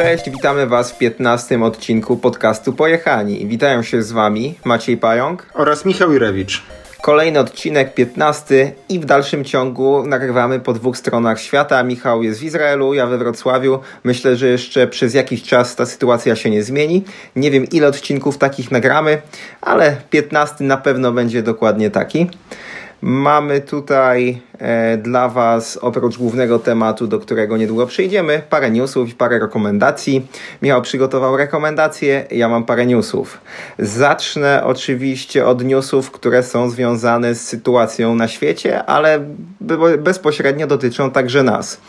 Cześć, witamy Was w 15 odcinku podcastu Pojechani. Witają się z Wami Maciej Pająk oraz Michał Jurewicz. Kolejny odcinek, 15 i w dalszym ciągu nagrywamy po dwóch stronach świata. Michał jest w Izraelu, ja we Wrocławiu. Myślę, że jeszcze przez jakiś czas ta sytuacja się nie zmieni. Nie wiem ile odcinków takich nagramy, ale 15 na pewno będzie dokładnie taki. Mamy tutaj dla Was, oprócz głównego tematu, do którego niedługo przejdziemy, parę newsów i parę rekomendacji. Michał przygotował rekomendacje, ja mam parę newsów. Zacznę oczywiście od newsów, które są związane z sytuacją na świecie, ale bezpośrednio dotyczą także nas.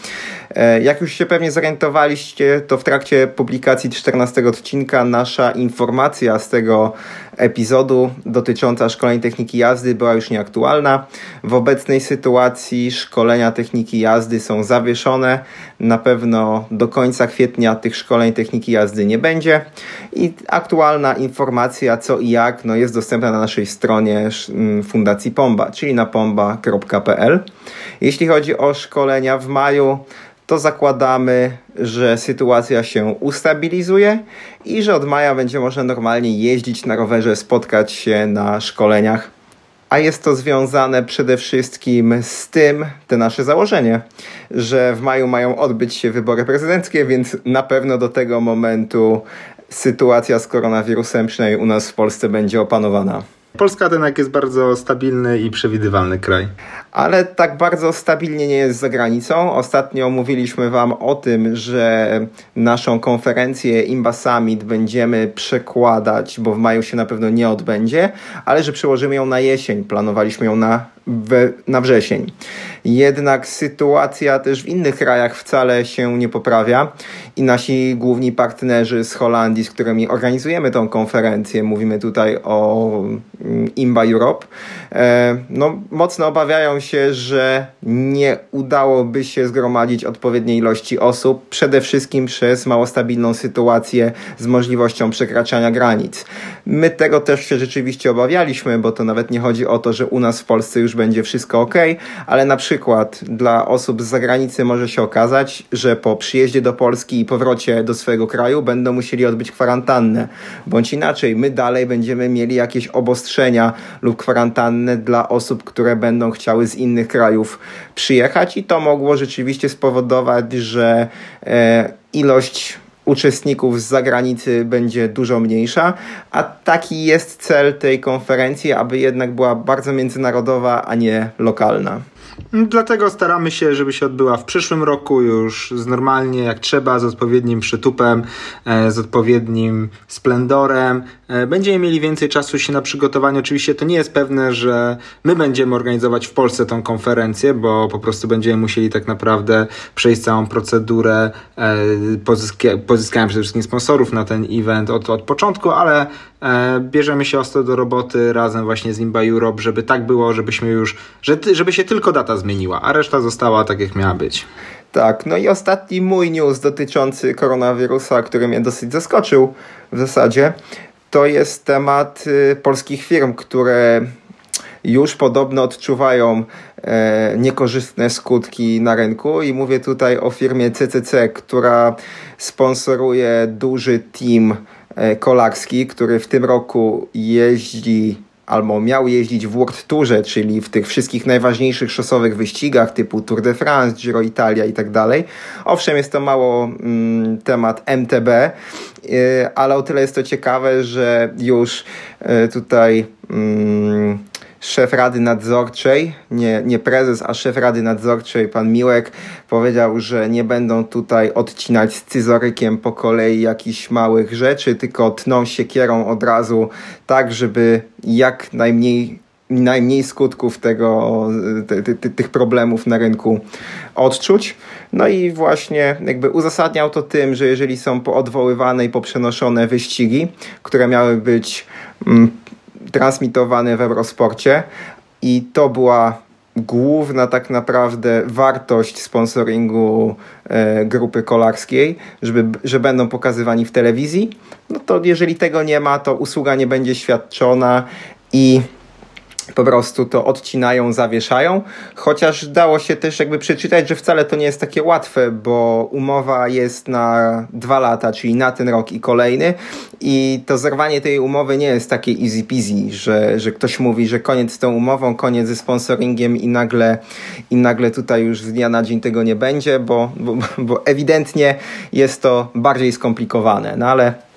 E, jak już się pewnie zorientowaliście, to w trakcie publikacji 14 odcinka nasza informacja z tego epizodu dotycząca szkoleń techniki jazdy była już nieaktualna. W obecnej sytuacji szkolenia techniki jazdy są zawieszone. Na pewno do końca kwietnia tych szkoleń techniki jazdy nie będzie. I aktualna informacja co i jak no, jest dostępna na naszej stronie mm, Fundacji Pomba, czyli na pomba.pl. Jeśli chodzi o szkolenia w maju, to zakładamy, że sytuacja się ustabilizuje i że od maja będzie można normalnie jeździć na rowerze, spotkać się na szkoleniach. A jest to związane przede wszystkim z tym, te nasze założenie, że w maju mają odbyć się wybory prezydenckie, więc na pewno do tego momentu sytuacja z koronawirusem, przynajmniej u nas w Polsce, będzie opanowana. Polska jednak jest bardzo stabilny i przewidywalny kraj. Ale tak bardzo stabilnie nie jest za granicą. Ostatnio mówiliśmy Wam o tym, że naszą konferencję Imba Summit będziemy przekładać, bo w maju się na pewno nie odbędzie, ale że przełożymy ją na jesień. Planowaliśmy ją na we, na wrzesień. Jednak sytuacja też w innych krajach wcale się nie poprawia i nasi główni partnerzy z Holandii, z którymi organizujemy tą konferencję, mówimy tutaj o mm, IMBA Europe, e, no, mocno obawiają się, że nie udałoby się zgromadzić odpowiedniej ilości osób, przede wszystkim przez mało stabilną sytuację z możliwością przekraczania granic. My tego też się rzeczywiście obawialiśmy, bo to nawet nie chodzi o to, że u nas w Polsce już będzie wszystko ok, ale na przykład dla osób z zagranicy może się okazać, że po przyjeździe do Polski i powrocie do swojego kraju będą musieli odbyć kwarantannę, bądź inaczej, my dalej będziemy mieli jakieś obostrzenia lub kwarantannę dla osób, które będą chciały z innych krajów przyjechać i to mogło rzeczywiście spowodować, że e, ilość uczestników z zagranicy będzie dużo mniejsza, a taki jest cel tej konferencji, aby jednak była bardzo międzynarodowa, a nie lokalna. Dlatego staramy się, żeby się odbyła w przyszłym roku już z normalnie jak trzeba, z odpowiednim przytupem, e, z odpowiednim splendorem. E, będziemy mieli więcej czasu się na przygotowanie. Oczywiście to nie jest pewne, że my będziemy organizować w Polsce tą konferencję, bo po prostu będziemy musieli tak naprawdę przejść całą procedurę e, pozyskania przede wszystkim sponsorów na ten event od, od początku, ale bierzemy się ostro do roboty razem właśnie z Imba Europe, żeby tak było, żebyśmy już, żeby się tylko data zmieniła, a reszta została tak, jak miała być. Tak, no i ostatni mój news dotyczący koronawirusa, który mnie dosyć zaskoczył w zasadzie, to jest temat y, polskich firm, które już podobno odczuwają e, niekorzystne skutki na rynku i mówię tutaj o firmie CCC, która sponsoruje duży team e, kolarski, który w tym roku jeździ albo miał jeździć w World Tourze, czyli w tych wszystkich najważniejszych szosowych wyścigach typu Tour de France, Giro Italia i tak dalej. Owszem, jest to mało mm, temat MTB, yy, ale o tyle jest to ciekawe, że już yy, tutaj yy, szef Rady Nadzorczej, nie, nie prezes, a szef Rady Nadzorczej, pan Miłek, powiedział, że nie będą tutaj odcinać scyzorykiem po kolei jakichś małych rzeczy, tylko tną siekierą od razu tak, żeby jak najmniej najmniej skutków tego, ty, ty, tych problemów na rynku odczuć. No i właśnie jakby uzasadniał to tym, że jeżeli są poodwoływane i poprzenoszone wyścigi, które miały być mm, transmitowany w Eurosporcie. I to była główna tak naprawdę wartość sponsoringu e, grupy kolarskiej, żeby, że będą pokazywani w telewizji, no to jeżeli tego nie ma, to usługa nie będzie świadczona i po prostu to odcinają, zawieszają, chociaż dało się też jakby przeczytać, że wcale to nie jest takie łatwe, bo umowa jest na dwa lata, czyli na ten rok i kolejny. I to zerwanie tej umowy nie jest takie easy peasy, że, że ktoś mówi, że koniec z tą umową, koniec ze sponsoringiem i nagle, i nagle tutaj już z dnia na dzień tego nie będzie, bo, bo, bo ewidentnie jest to bardziej skomplikowane, no ale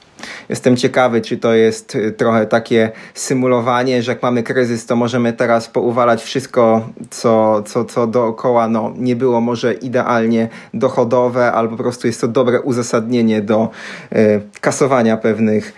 Jestem ciekawy, czy to jest y, trochę takie symulowanie, że jak mamy kryzys, to możemy teraz pouwalać wszystko, co, co, co dookoła. No, nie było może idealnie dochodowe, albo po prostu jest to dobre uzasadnienie do y, kasowania pewnych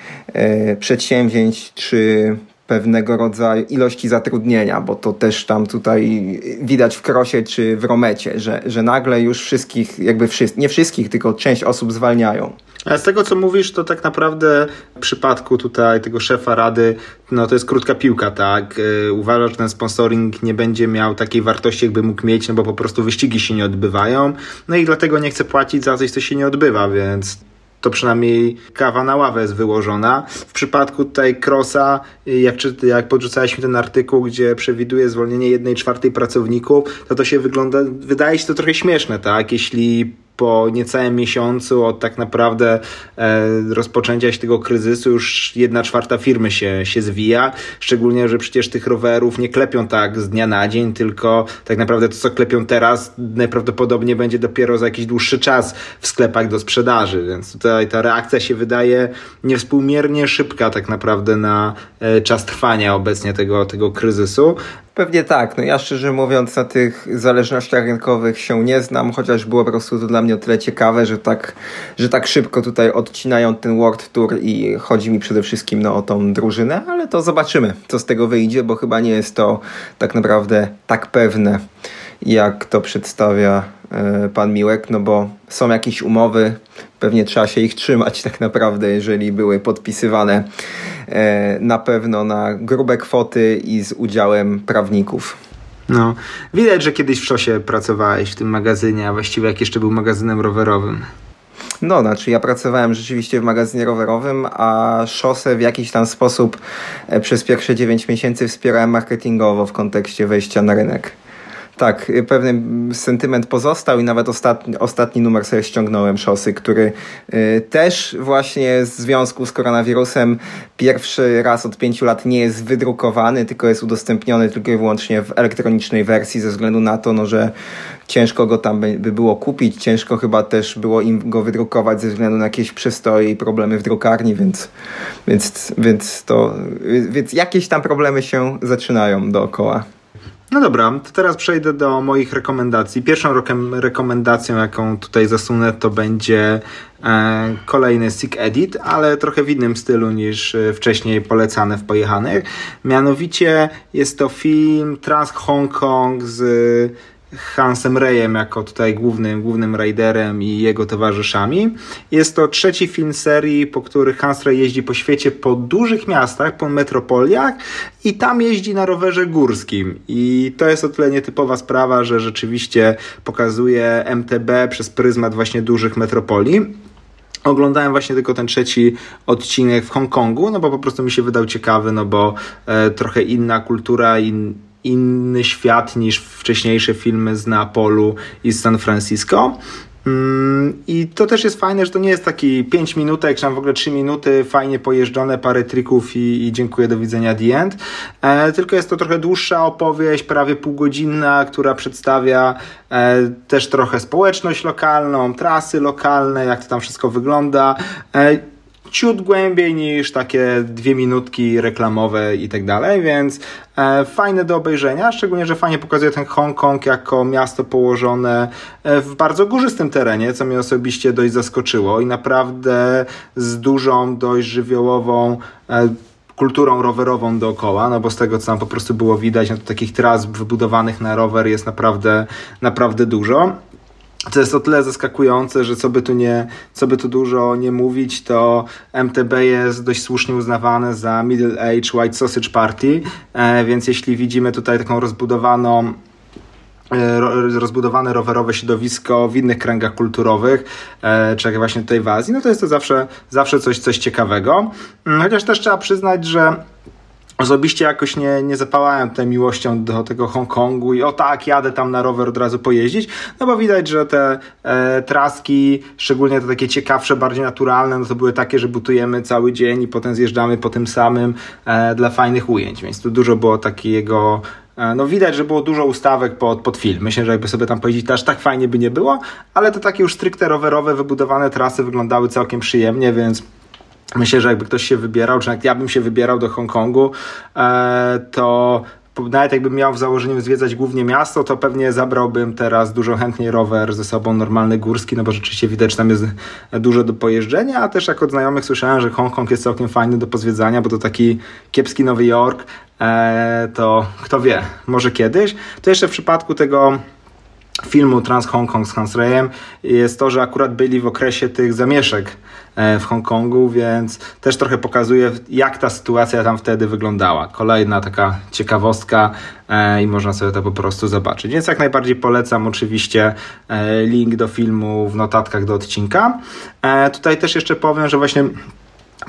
y, przedsięwzięć, czy pewnego rodzaju ilości zatrudnienia, bo to też tam tutaj widać w Krosie czy w Romecie, że, że nagle już wszystkich, jakby wszyscy, nie wszystkich, tylko część osób zwalniają. A z tego, co mówisz, to tak naprawdę w przypadku tutaj tego szefa rady, no to jest krótka piłka, tak? Y, uważa, że ten sponsoring nie będzie miał takiej wartości, jakby mógł mieć, no bo po prostu wyścigi się nie odbywają, no i dlatego nie chce płacić za coś, co się nie odbywa, więc to przynajmniej kawa na ławę jest wyłożona. W przypadku tutaj Crossa, jak, jak podrzucaliśmy ten artykuł, gdzie przewiduje zwolnienie jednej czwartej pracowników, to to się wygląda, wydaje się to trochę śmieszne, tak? Jeśli po niecałym miesiącu od tak naprawdę e, rozpoczęcia się tego kryzysu już jedna czwarta firmy się, się zwija. Szczególnie, że przecież tych rowerów nie klepią tak z dnia na dzień, tylko tak naprawdę to, co klepią teraz, najprawdopodobniej będzie dopiero za jakiś dłuższy czas w sklepach do sprzedaży. Więc tutaj ta reakcja się wydaje niewspółmiernie szybka tak naprawdę na e, czas trwania obecnie tego, tego kryzysu. Pewnie tak. No ja szczerze mówiąc na tych zależnościach rynkowych się nie znam, chociaż było po prostu to dla mnie o tyle ciekawe, że tak, że tak szybko tutaj odcinają ten World Tour i chodzi mi przede wszystkim no, o tą drużynę, ale to zobaczymy, co z tego wyjdzie, bo chyba nie jest to tak naprawdę tak pewne, jak to przedstawia pan Miłek, no bo są jakieś umowy, pewnie trzeba się ich trzymać tak naprawdę, jeżeli były podpisywane E, na pewno na grube kwoty i z udziałem prawników. No, widać, że kiedyś w szosie pracowałeś w tym magazynie, a właściwie jak jeszcze był magazynem rowerowym. No, znaczy ja pracowałem rzeczywiście w magazynie rowerowym, a szosę w jakiś tam sposób e, przez pierwsze 9 miesięcy wspierałem marketingowo w kontekście wejścia na rynek. Tak, y, pewien sentyment pozostał i nawet ostatni, ostatni numer sobie ściągnąłem szosy, który y, też właśnie w związku z koronawirusem pierwszy raz od pięciu lat nie jest wydrukowany, tylko jest udostępniony tylko i wyłącznie w elektronicznej wersji ze względu na to, no, że ciężko go tam by, by było kupić, ciężko chyba też było im go wydrukować ze względu na jakieś przestoje i problemy w drukarni, więc, więc, więc, to, więc jakieś tam problemy się zaczynają dookoła. No dobra, to teraz przejdę do moich rekomendacji. Pierwszą rekomendacją, jaką tutaj zasunę, to będzie e, kolejny Sick Edit, ale trochę w innym stylu niż e, wcześniej polecane w Pojechanych. Mianowicie jest to film Trans Hong Kong z Hansem Reyem jako tutaj głównym, głównym raiderem i jego towarzyszami. Jest to trzeci film serii, po których Hans Rey jeździ po świecie, po dużych miastach, po metropoliach i tam jeździ na rowerze górskim. I to jest o tyle nietypowa sprawa, że rzeczywiście pokazuje MTB przez pryzmat właśnie dużych metropolii. Oglądałem właśnie tylko ten trzeci odcinek w Hongkongu, no bo po prostu mi się wydał ciekawy, no bo e, trochę inna kultura, in, inny świat niż wcześniejsze filmy z Neapolu i z San Francisco. Mm, I to też jest fajne, że to nie jest taki 5 minutek, czy tam w ogóle 3 minuty, fajnie pojeżdżone, parę trików i, i dziękuję, do widzenia, the end. E, tylko jest to trochę dłuższa opowieść, prawie półgodzinna, która przedstawia e, też trochę społeczność lokalną, trasy lokalne, jak to tam wszystko wygląda. E, ciut głębiej niż takie dwie minutki reklamowe i tak dalej, więc e, fajne do obejrzenia, szczególnie, że fajnie pokazuje ten Hongkong jako miasto położone e, w bardzo górzystym terenie, co mnie osobiście dość zaskoczyło i naprawdę z dużą, dość żywiołową e, kulturą rowerową dookoła, no bo z tego, co nam po prostu było widać, no to takich tras wybudowanych na rower jest naprawdę, naprawdę dużo. To jest o tyle zaskakujące, że co by tu nie, co by tu dużo nie mówić, to MTB jest dość słusznie uznawane za Middle Age White Sausage Party, e, więc jeśli widzimy tutaj taką rozbudowaną e, rozbudowane rowerowe środowisko w innych kręgach kulturowych, e, czy jak właśnie tutaj w Azji, no to jest to zawsze, zawsze coś, coś ciekawego. Mm, chociaż też trzeba przyznać, że osobiście jakoś nie, nie zapałałem tutaj miłością do tego Hongkongu i o tak, jadę tam na rower od razu pojeździć, no bo widać, że te e, traski, szczególnie te takie ciekawsze, bardziej naturalne, no to były takie, że butujemy cały dzień i potem zjeżdżamy po tym samym e, dla fajnych ujęć, więc tu dużo było takiego e, no widać, że było dużo ustawek pod, pod film. Myślę, że jakby sobie tam pojeździć, to aż tak fajnie by nie było, ale to takie już stricte rowerowe, wybudowane trasy wyglądały całkiem przyjemnie, więc Myślę, że jakby ktoś się wybierał, czy jak ja bym się wybierał do Hongkongu, e, to nawet jakbym miał w założeniu zwiedzać głównie miasto, to pewnie zabrałbym teraz dużo chętniej rower ze sobą, normalny górski, no bo rzeczywiście widać, że tam jest dużo do pojeżdżenia, a też jak od znajomych słyszałem, że Hongkong jest całkiem fajny do pozwiedzania, bo to taki kiepski Nowy Jork, e, to kto wie, może kiedyś. To jeszcze w przypadku tego filmu Trans Hong Kong z Hans Reyem jest to, że akurat byli w okresie tych zamieszek e, w Hongkongu, więc też trochę pokazuje, jak ta sytuacja tam wtedy wyglądała. Kolejna taka ciekawostka e, i można sobie to po prostu zobaczyć. Więc jak najbardziej polecam oczywiście e, link do filmu w notatkach do odcinka. Tutaj też jeszcze powiem, że właśnie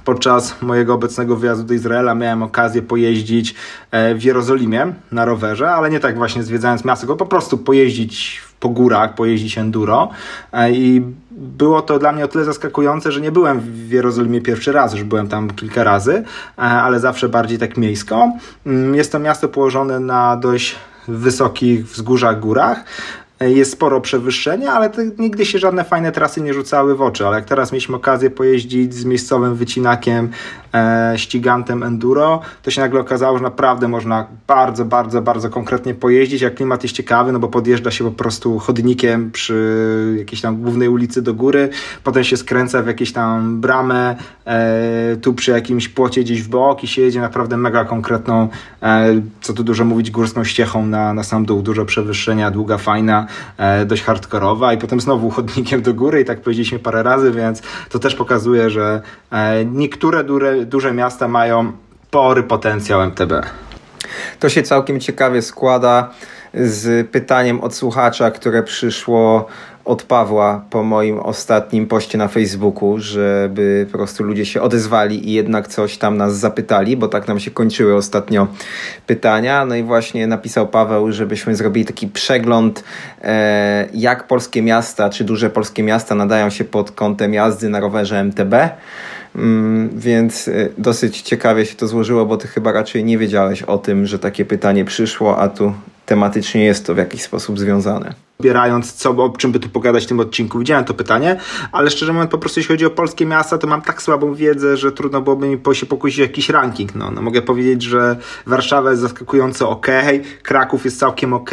Podczas mojego obecnego wyjazdu do Izraela miałem okazję pojeździć e, w Jerozolimie na rowerze, ale nie tak właśnie zwiedzając miasto, tylko po prostu pojeździć po górach, pojeździć enduro e, i było to dla mnie o tyle zaskakujące, że nie byłem w Jerozolimie pierwszy raz, już byłem tam kilka razy, e, ale zawsze bardziej tak miejsko. Mm, jest to miasto położone na dość wysokich wzgórzach, górach, jest sporo przewyższenia, ale nigdy się żadne fajne trasy nie rzucały w oczy. Ale jak teraz mieliśmy okazję pojeździć z miejscowym wycinakiem, e, ścigantem enduro, to się nagle okazało, że naprawdę można bardzo, bardzo, bardzo konkretnie pojeździć, jak klimat jest ciekawy, no bo podjeżdża się po prostu chodnikiem przy jakiejś tam głównej ulicy do góry, potem się skręca w jakieś tam bramę, e, tu przy jakimś płocie gdzieś w bok i się jedzie naprawdę mega konkretną, e, co tu dużo mówić, górską ściechą na, na sam dół, dużo przewyższenia, długa, fajna, E, dość hardkorowa i potem znowu chodnikiem do góry i tak powiedzieliśmy parę razy, więc to też pokazuje, że e, niektóre duże, duże miasta mają pory potencjał MTB. To się całkiem ciekawie składa z pytaniem od słuchacza, które przyszło od Pawła po moim ostatnim poście na Facebooku, żeby po prostu ludzie się odezwali i jednak coś tam nas zapytali, bo tak nam się kończyły ostatnio pytania. No i właśnie napisał Paweł, żebyśmy zrobili taki przegląd, e, jak polskie miasta, czy duże polskie miasta nadają się pod kątem jazdy na rowerze MTB. Mm, więc e, dosyć ciekawie się to złożyło, bo ty chyba raczej nie wiedziałeś o tym, że takie pytanie przyszło, a tu tematycznie jest to w jakiś sposób związane wybierając, co, o czym by tu pogadać w tym odcinku. Widziałem to pytanie, ale szczerze mówiąc, po prostu jeśli chodzi o polskie miasta, to mam tak słabą wiedzę, że trudno byłoby mi się pokusić jakiś ranking. No, no mogę powiedzieć, że Warszawa jest zaskakująco ok, Kraków jest całkiem ok,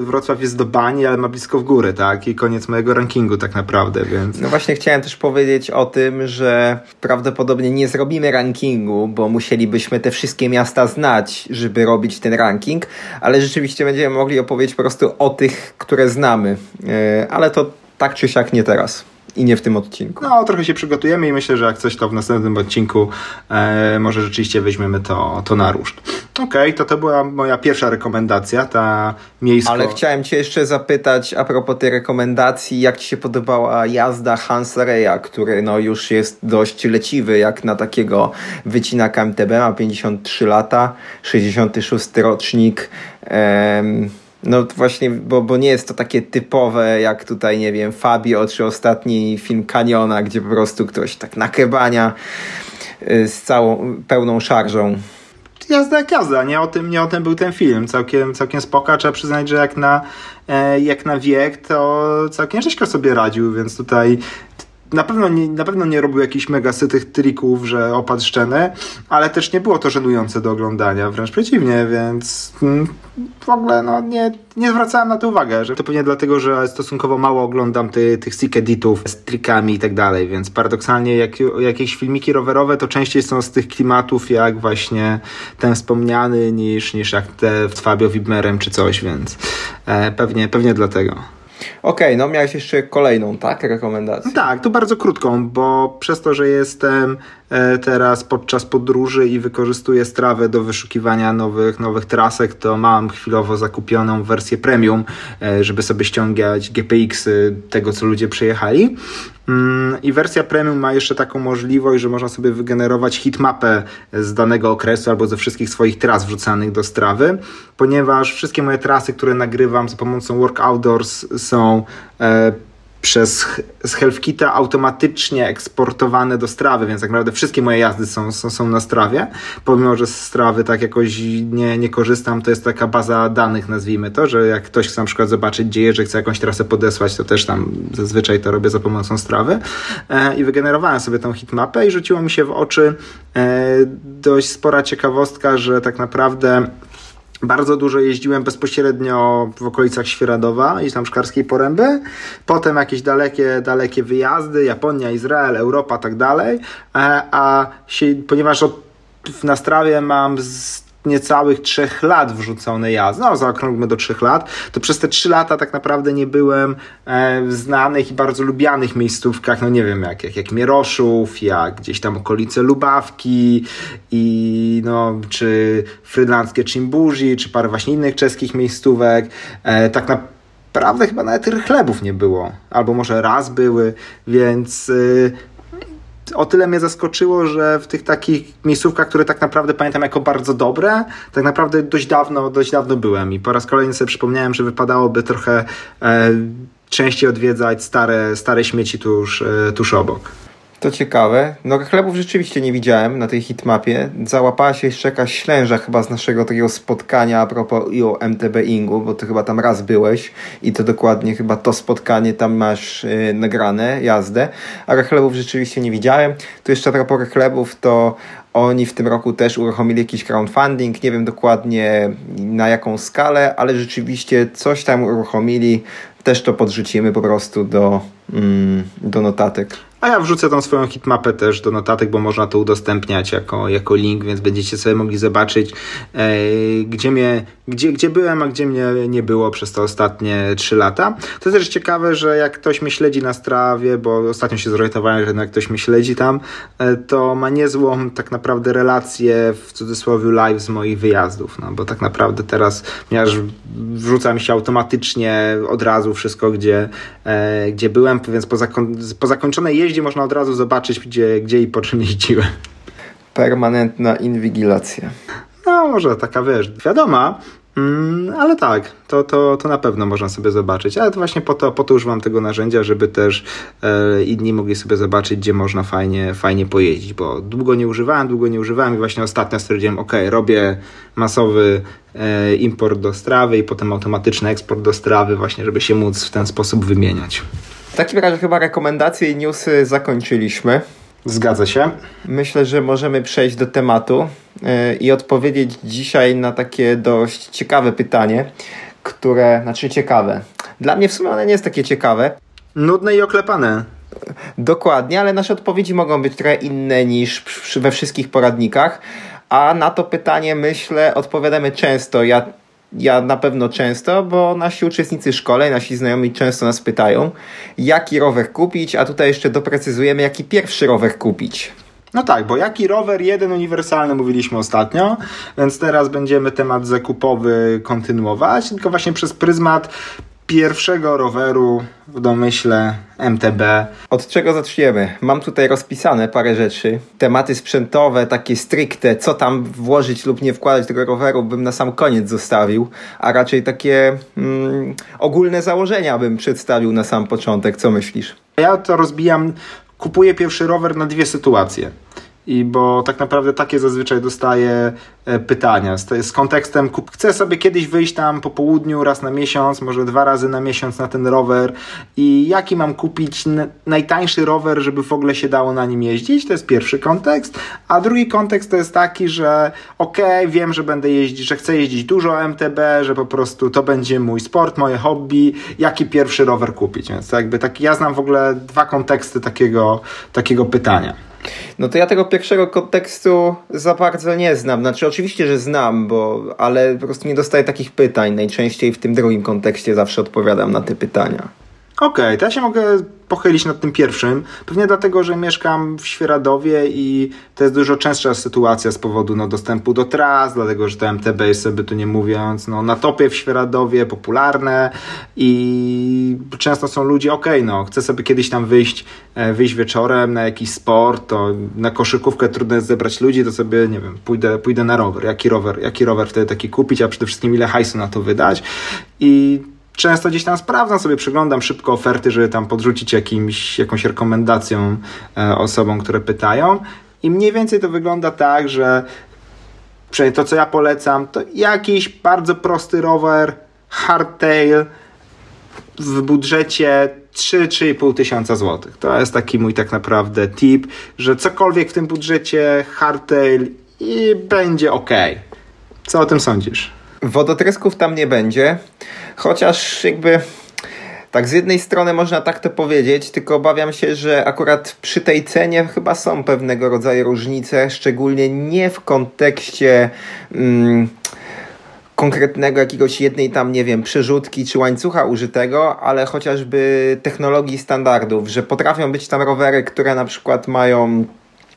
Wrocław jest do bani, ale ma blisko w górę, tak? I koniec mojego rankingu tak naprawdę, więc... No właśnie chciałem też powiedzieć o tym, że prawdopodobnie nie zrobimy rankingu, bo musielibyśmy te wszystkie miasta znać, żeby robić ten ranking, ale rzeczywiście będziemy mogli opowiedzieć po prostu o tych, które znamy, e, ale to tak czy siak nie teraz i nie w tym odcinku. No, trochę się przygotujemy i myślę, że jak coś to w następnym odcinku e, może rzeczywiście weźmiemy to, to na ruszt. Okej, okay, to to była moja pierwsza rekomendacja, ta miejska. Ale chciałem Cię jeszcze zapytać a propos tej rekomendacji, jak Ci się podobała jazda Hansa Reya, który no już jest dość leciwy, jak na takiego wycinaka MTB, ma 53 lata, 66 rocznik. Em, no właśnie, bo, bo nie jest to takie typowe jak tutaj, nie wiem, Fabio czy ostatni film Kaniona, gdzie po prostu ktoś tak nakebania y, z całą, pełną szarżą. Jazda jak jazda, nie o tym, nie o tym był ten film. Całkiem, całkiem spoko. Trzeba przyznać, że jak na, e, jak na wiek, to całkiem rzeźko sobie radził, więc tutaj na pewno nie, na pewno nie robił jakichś mega sytych trików, że opadł szczeny, ale też nie było to żenujące do oglądania, wręcz przeciwnie, więc mm, w ogóle no, nie, nie zwracałem na to uwagę, że to pewnie dlatego, że stosunkowo mało oglądam ty, tych sick editów z trikami i tak dalej, więc paradoksalnie jak, jakieś filmiki rowerowe to częściej są z tych klimatów jak właśnie ten wspomniany niż, niż jak te w Fabio Wibmerem czy coś, więc e, pewnie, pewnie dlatego. Okej, okay, no miałeś jeszcze kolejną, tak, rekomendację? Tak, to bardzo krótką, bo przez to, że jestem teraz podczas podróży i wykorzystuję strawę do wyszukiwania nowych, nowych trasek, to mam chwilowo zakupioną wersję premium, e, żeby sobie ściągać GPX tego, co ludzie przejechali. Mm, I wersja premium ma jeszcze taką możliwość, że można sobie wygenerować hitmapę z danego okresu albo ze wszystkich swoich tras wrzucanych do strawy, ponieważ wszystkie moje trasy, które nagrywam za pomocą Work Outdoors są e, przez z HealthKita automatycznie eksportowane do strawy, więc tak naprawdę wszystkie moje jazdy są, są, są na strawie. Pomimo, że z strawy tak jakoś nie, nie korzystam, to jest taka baza danych, nazwijmy to, że jak ktoś chce na przykład zobaczyć, gdzie jeżdżę, chce jakąś trasę podesłać, to też tam zazwyczaj to robię za pomocą strawy. E, I wygenerowałem sobie tą hitmapę i rzuciło mi się w oczy e, dość spora ciekawostka, że tak naprawdę bardzo dużo jeździłem bezpośrednio w okolicach Świeradowa i tam Szklarskiej Poręby. Potem jakieś dalekie, dalekie wyjazdy, Japonia, Izrael, Europa, tak dalej. E, a się, ponieważ od, na strawie mam z niecałych trzech lat wrzucone jazdy, no zaokrąglmy do trzech lat, to przez te trzy lata tak naprawdę nie byłem e, w znanych i bardzo lubianych miejscówkach, no nie wiem, jak, jak, jak Mieroszów, jak gdzieś tam okolice Lubawki i no, czy frydlandzkie Czimbuzi, czy parę właśnie innych czeskich miejscówek, e, tak naprawdę chyba nawet chlebów nie było, albo może raz były, więc y, o tyle mnie zaskoczyło, że w tych takich miejscówkach, które tak naprawdę pamiętam jako bardzo dobre, tak naprawdę dość dawno, dość dawno byłem i po raz kolejny sobie przypomniałem, że wypadałoby trochę e, częściej odwiedzać stare, stare śmieci tuż, e, tuż obok. To ciekawe. No chlebów rzeczywiście nie widziałem na tej hitmapie. Załapała się jeszcze jakaś ślęża chyba z naszego takiego spotkania a propos i o MTB Ingu, bo ty chyba tam raz byłeś i to dokładnie chyba to spotkanie tam masz yy, nagrane, jazdę. A chlebów rzeczywiście nie widziałem. Tu jeszcze a propos chlebów to oni w tym roku też uruchomili jakiś crowdfunding, nie wiem dokładnie na jaką skalę, ale rzeczywiście coś tam uruchomili. Też to podrzucimy po prostu do, mm, do notatek. A ja wrzucę tą swoją hitmapę też do notatek, bo można to udostępniać jako, jako link, więc będziecie sobie mogli zobaczyć, e, gdzie, mnie, gdzie, gdzie byłem, a gdzie mnie nie było przez te ostatnie 3 lata. To jest też ciekawe, że jak ktoś mnie śledzi na strawie, bo ostatnio się zorientowałem, że jak ktoś mnie śledzi tam, e, to ma niezłą tak naprawdę relację w cudzysłowie live z moich wyjazdów, no bo tak naprawdę teraz ponieważ wrzuca mi się automatycznie od razu wszystko, gdzie, e, gdzie byłem, więc po, zakon po zakończonej jeździe można od razu zobaczyć, gdzie, gdzie i po czym jeździłem. Permanentna inwigilacja. No, może taka, wiesz, wiadoma, mm, ale tak, to, to, to na pewno można sobie zobaczyć. Ale to właśnie po to, po to używam tego narzędzia, żeby też e, inni mogli sobie zobaczyć, gdzie można fajnie, fajnie pojeździć, bo długo nie używałem, długo nie używałem i właśnie ostatnio stwierdziłem, ok, robię masowy e, import do strawy i potem automatyczny eksport do strawy, właśnie, żeby się móc w ten sposób wymieniać. W takim razie chyba rekomendacje i newsy zakończyliśmy. Zgadza się. Myślę, że możemy przejść do tematu yy, i odpowiedzieć dzisiaj na takie dość ciekawe pytanie, które, znaczy ciekawe. Dla mnie w sumie one nie jest takie ciekawe. Nudne i oklepane. Dokładnie, ale nasze odpowiedzi mogą być trochę inne niż we wszystkich poradnikach. A na to pytanie, myślę, odpowiadamy często. Ja ja na pewno często, bo nasi uczestnicy szkoleń, nasi znajomi często nas pytają, jaki rower kupić, a tutaj jeszcze doprecyzujemy, jaki pierwszy rower kupić. No tak, bo jaki rower jeden uniwersalny mówiliśmy ostatnio, więc teraz będziemy temat zakupowy kontynuować, tylko właśnie przez pryzmat pierwszego roweru w domyśle MTB. Od czego zaczniemy? Mam tutaj rozpisane parę rzeczy. Tematy sprzętowe, takie stricte, co tam włożyć lub nie wkładać tego roweru, bym na sam koniec zostawił, a raczej takie mm, ogólne założenia bym przedstawił na sam początek. Co myślisz? Ja to rozbijam. Kupuję pierwszy rower na dwie sytuacje. I bo tak naprawdę takie zazwyczaj dostaję e, pytania. Z, z kontekstem, chcę sobie kiedyś wyjść tam po południu raz na miesiąc, może dwa razy na miesiąc na ten rower. I jaki mam kupić najtańszy rower, żeby w ogóle się dało na nim jeździć, to jest pierwszy kontekst, a drugi kontekst to jest taki, że okej, okay, wiem, że będę jeździć, że chcę jeździć dużo MTB, że po prostu to będzie mój sport, moje hobby, jaki pierwszy rower kupić, więc jakby tak, ja znam w ogóle dwa konteksty takiego, takiego pytania. No to ja tego pierwszego kontekstu za bardzo nie znam. Znaczy oczywiście, że znam, bo, ale po prostu nie dostaję takich pytań. Najczęściej w tym drugim kontekście zawsze odpowiadam na te pytania. Okej, okay, to ja się mogę pochylić nad tym pierwszym. Pewnie dlatego, że mieszkam w Świeradowie i to jest dużo częstsza sytuacja z powodu no, dostępu do tras, dlatego, że to MTB jest sobie tu nie mówiąc, no, na topie w Świeradowie, popularne i często są ludzie, ok, no, chcę sobie kiedyś tam wyjść, e, wyjść wieczorem na jakiś sport, to na koszykówkę trudno jest zebrać ludzi, to sobie, nie wiem, pójdę, pójdę na rower. Jaki rower, jaki rower wtedy taki kupić, a przede wszystkim ile hajsu na to wydać i często gdzieś tam sprawdzam sobie, przeglądam szybko oferty, żeby tam podrzucić jakimś, jakąś rekomendacją e, osobom, które pytają. I mniej więcej to wygląda tak, że przynajmniej to, co ja polecam, to jakiś bardzo prosty rower, hardtail w budżecie 3-3,5 tysiąca złotych. To jest taki mój tak naprawdę tip, że cokolwiek w tym budżecie hardtail i będzie ok. Co o tym sądzisz? Wodotrysków tam nie będzie, chociaż jakby tak z jednej strony można tak to powiedzieć, tylko obawiam się, że akurat przy tej cenie chyba są pewnego rodzaju różnice, szczególnie nie w kontekście mm, konkretnego jakiegoś jednej tam, nie wiem, przerzutki czy łańcucha użytego, ale chociażby technologii standardów, że potrafią być tam rowery, które na przykład mają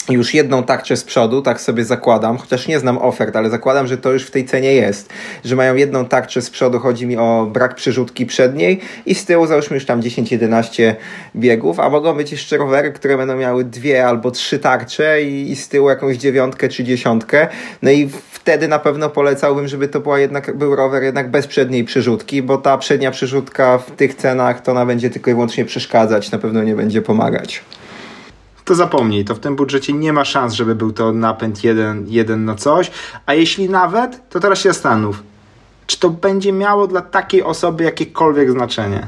już jedną tarczę z przodu, tak sobie zakładam, chociaż nie znam ofert, ale zakładam, że to już w tej cenie jest, że mają jedną tarczę z przodu, chodzi mi o brak przerzutki przedniej i z tyłu załóżmy już tam 10-11 biegów, a mogą być jeszcze rowery, które będą miały dwie albo trzy tarcze i, i z tyłu jakąś dziewiątkę czy dziesiątkę, no i wtedy na pewno polecałbym, żeby to była jednak, był rower jednak bez przedniej przerzutki, bo ta przednia przerzutka w tych cenach to ona będzie tylko i wyłącznie przeszkadzać, na pewno nie będzie pomagać to zapomnij, to w tym budżecie nie ma szans, żeby był to napęd jeden, jeden na coś, a jeśli nawet, to teraz się zastanów, czy to będzie miało dla takiej osoby jakiekolwiek znaczenie?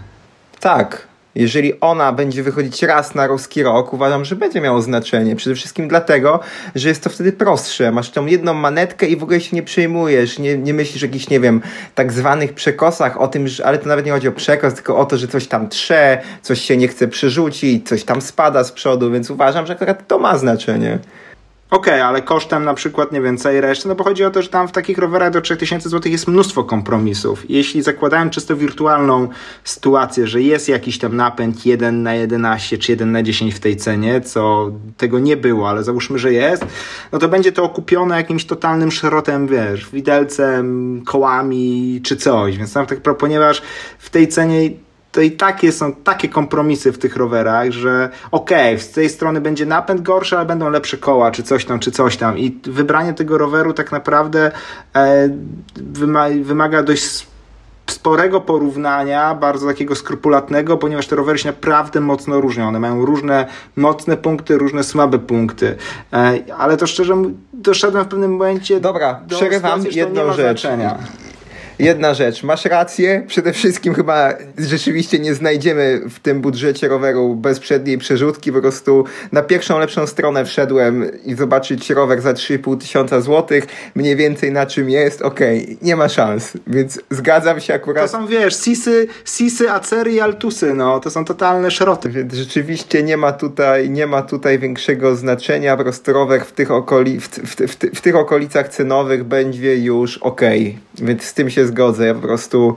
Tak, jeżeli ona będzie wychodzić raz na ruski rok, uważam, że będzie miało znaczenie. Przede wszystkim dlatego, że jest to wtedy prostsze. Masz tą jedną manetkę i w ogóle się nie przejmujesz. Nie, nie myślisz o jakichś, nie wiem, tak zwanych przekosach, o tym, że, ale to nawet nie chodzi o przekos, tylko o to, że coś tam trze, coś się nie chce przerzucić, coś tam spada z przodu, więc uważam, że akurat to ma znaczenie. Okej, okay, ale kosztem na przykład, nie wiem, całej reszty, no bo chodzi o to, że tam w takich rowerach do 3000 zł jest mnóstwo kompromisów. Jeśli zakładałem czysto wirtualną sytuację, że jest jakiś tam napęd 1 na 11 czy 1 na 10 w tej cenie, co tego nie było, ale załóżmy, że jest, no to będzie to okupione jakimś totalnym szrotem, wiesz, widelcem, kołami czy coś. Więc tam tak, ponieważ w tej cenie to i takie są takie kompromisy w tych rowerach, że okej, okay, z tej strony będzie napęd gorszy, ale będą lepsze koła, czy coś tam, czy coś tam. I wybranie tego roweru tak naprawdę e, wymaga dość sporego porównania, bardzo takiego skrupulatnego, ponieważ te rowery się naprawdę mocno różnią. One mają różne mocne punkty, różne słabe punkty. E, ale to szczerze doszedłem w pewnym momencie. Dobra, do przerywam jedną rzecz. Znaczenia jedna rzecz. Masz rację. Przede wszystkim chyba rzeczywiście nie znajdziemy w tym budżecie roweru bez przedniej przerzutki. Po prostu na pierwszą lepszą stronę wszedłem i zobaczyć rower za 3,5 tysiąca złotych, mniej więcej na czym jest, okej, okay, nie ma szans. Więc zgadzam się akurat. To są, wiesz, sisy, sisy acery i altusy, no. To są totalne szroty. Więc rzeczywiście nie ma tutaj, nie ma tutaj większego znaczenia. Po prostu rower w tych, okoli, w, w, w, w tych okolicach cenowych będzie już okej. Okay. Więc z tym się zgodzę. Ja po prostu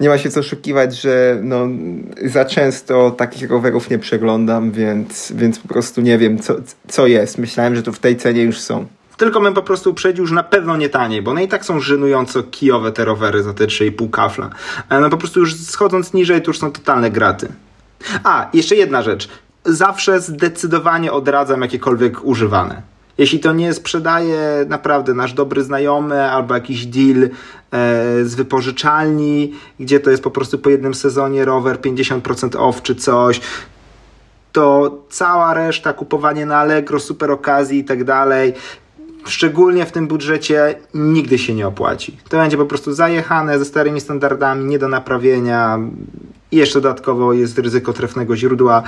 nie ma się co oszukiwać, że no, za często takich rowerów nie przeglądam, więc, więc po prostu nie wiem, co, co jest. Myślałem, że to w tej cenie już są. Tylko bym po prostu uprzedził, że na pewno nie taniej, bo one i tak są żenująco kijowe te rowery za te 3,5 kafla. No po prostu już schodząc niżej, to już są totalne graty. A, jeszcze jedna rzecz. Zawsze zdecydowanie odradzam jakiekolwiek używane. Jeśli to nie sprzedaje naprawdę nasz dobry znajomy albo jakiś deal e, z wypożyczalni, gdzie to jest po prostu po jednym sezonie rower 50% off czy coś, to cała reszta, kupowanie na Allegro, super okazji i tak dalej, szczególnie w tym budżecie, nigdy się nie opłaci. To będzie po prostu zajechane ze starymi standardami, nie do naprawienia. I jeszcze dodatkowo jest ryzyko trefnego źródła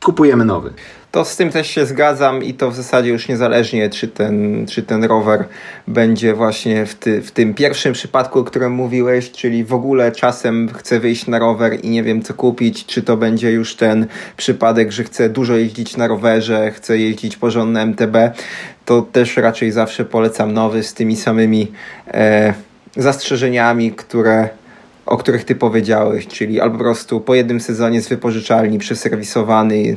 kupujemy nowy. To z tym też się zgadzam i to w zasadzie już niezależnie, czy ten, czy ten rower będzie właśnie w, ty, w tym pierwszym przypadku, o którym mówiłeś, czyli w ogóle czasem chcę wyjść na rower i nie wiem co kupić, czy to będzie już ten przypadek, że chcę dużo jeździć na rowerze, chcę jeździć porządne MTB, to też raczej zawsze polecam nowy z tymi samymi e, zastrzeżeniami, które o których ty powiedziałeś, czyli albo po prostu po jednym sezonie z wypożyczalni przeserwisowany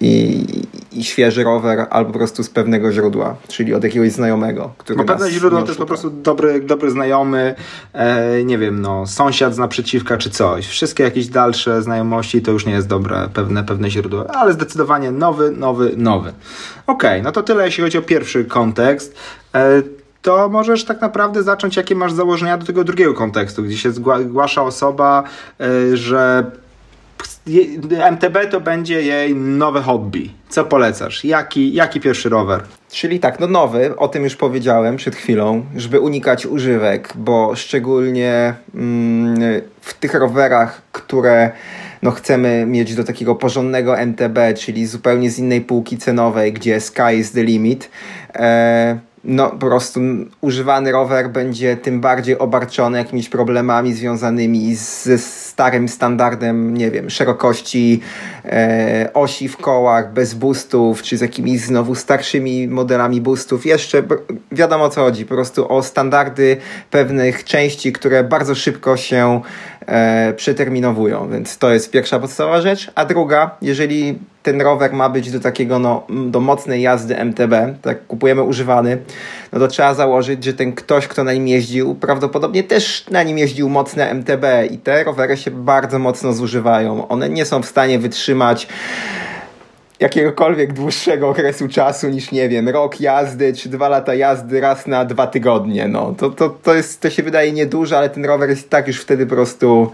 i, i świeży rower, albo po prostu z pewnego źródła, czyli od jakiegoś znajomego. Który Bo pewne źródło to jest po prostu dobry, dobry znajomy, e, nie wiem, no, sąsiad z naprzeciwka czy coś. Wszystkie jakieś dalsze znajomości to już nie jest dobre, pewne, pewne źródło, ale zdecydowanie nowy, nowy, nowy. Okej, okay, no to tyle jeśli chodzi o pierwszy kontekst. E, to możesz tak naprawdę zacząć, jakie masz założenia do tego drugiego kontekstu, gdzie się zgłasza osoba, e, że MTB to będzie jej nowe hobby. Co polecasz? Jaki, jaki pierwszy rower? Czyli tak, no nowy, o tym już powiedziałem przed chwilą, żeby unikać używek, bo szczególnie mm, w tych rowerach, które no, chcemy mieć do takiego porządnego MTB, czyli zupełnie z innej półki cenowej, gdzie sky is the limit, e, no po prostu używany rower będzie tym bardziej obarczony jakimiś problemami związanymi ze starym standardem, nie wiem, szerokości e, osi w kołach, bez boostów, czy z jakimiś znowu starszymi modelami boostów. Jeszcze wiadomo o co chodzi, po prostu o standardy pewnych części, które bardzo szybko się przeterminowują, więc to jest pierwsza podstawowa rzecz. A druga, jeżeli ten rower ma być do takiego, no, do mocnej jazdy MTB, tak kupujemy używany, no to trzeba założyć, że ten ktoś, kto na nim jeździł, prawdopodobnie też na nim jeździł mocne MTB i te rowery się bardzo mocno zużywają. One nie są w stanie wytrzymać jakiegokolwiek dłuższego okresu czasu niż, nie wiem, rok jazdy czy dwa lata jazdy raz na dwa tygodnie. No, to, to, to, jest, to się wydaje niedużo, ale ten rower jest tak już wtedy po prostu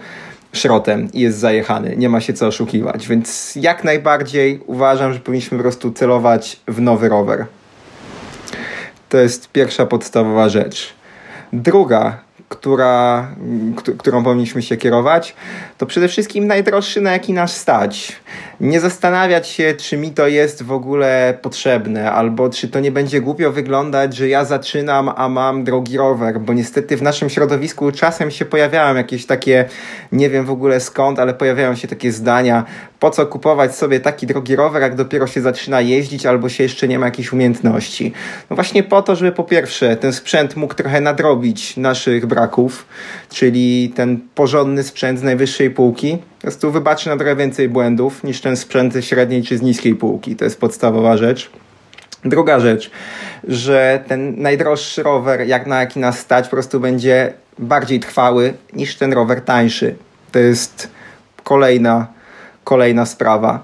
szrotem i jest zajechany. Nie ma się co oszukiwać. Więc jak najbardziej uważam, że powinniśmy po prostu celować w nowy rower. To jest pierwsza podstawowa rzecz. Druga, która, którą powinniśmy się kierować, to przede wszystkim najdroższy, na jaki nas stać. Nie zastanawiać się, czy mi to jest w ogóle potrzebne, albo czy to nie będzie głupio wyglądać, że ja zaczynam, a mam drogi rower, bo niestety w naszym środowisku czasem się pojawiają jakieś takie, nie wiem w ogóle skąd, ale pojawiają się takie zdania, po co kupować sobie taki drogi rower, jak dopiero się zaczyna jeździć, albo się jeszcze nie ma jakichś umiejętności. No właśnie po to, żeby po pierwsze ten sprzęt mógł trochę nadrobić naszych braków, czyli ten porządny sprzęt z najwyższej półki, po prostu wybaczy na trochę więcej błędów niż ten sprzęt ze średniej czy z niskiej półki. To jest podstawowa rzecz. Druga rzecz, że ten najdroższy rower, jak na jaki nas stać, po prostu będzie bardziej trwały niż ten rower tańszy. To jest kolejna, kolejna sprawa.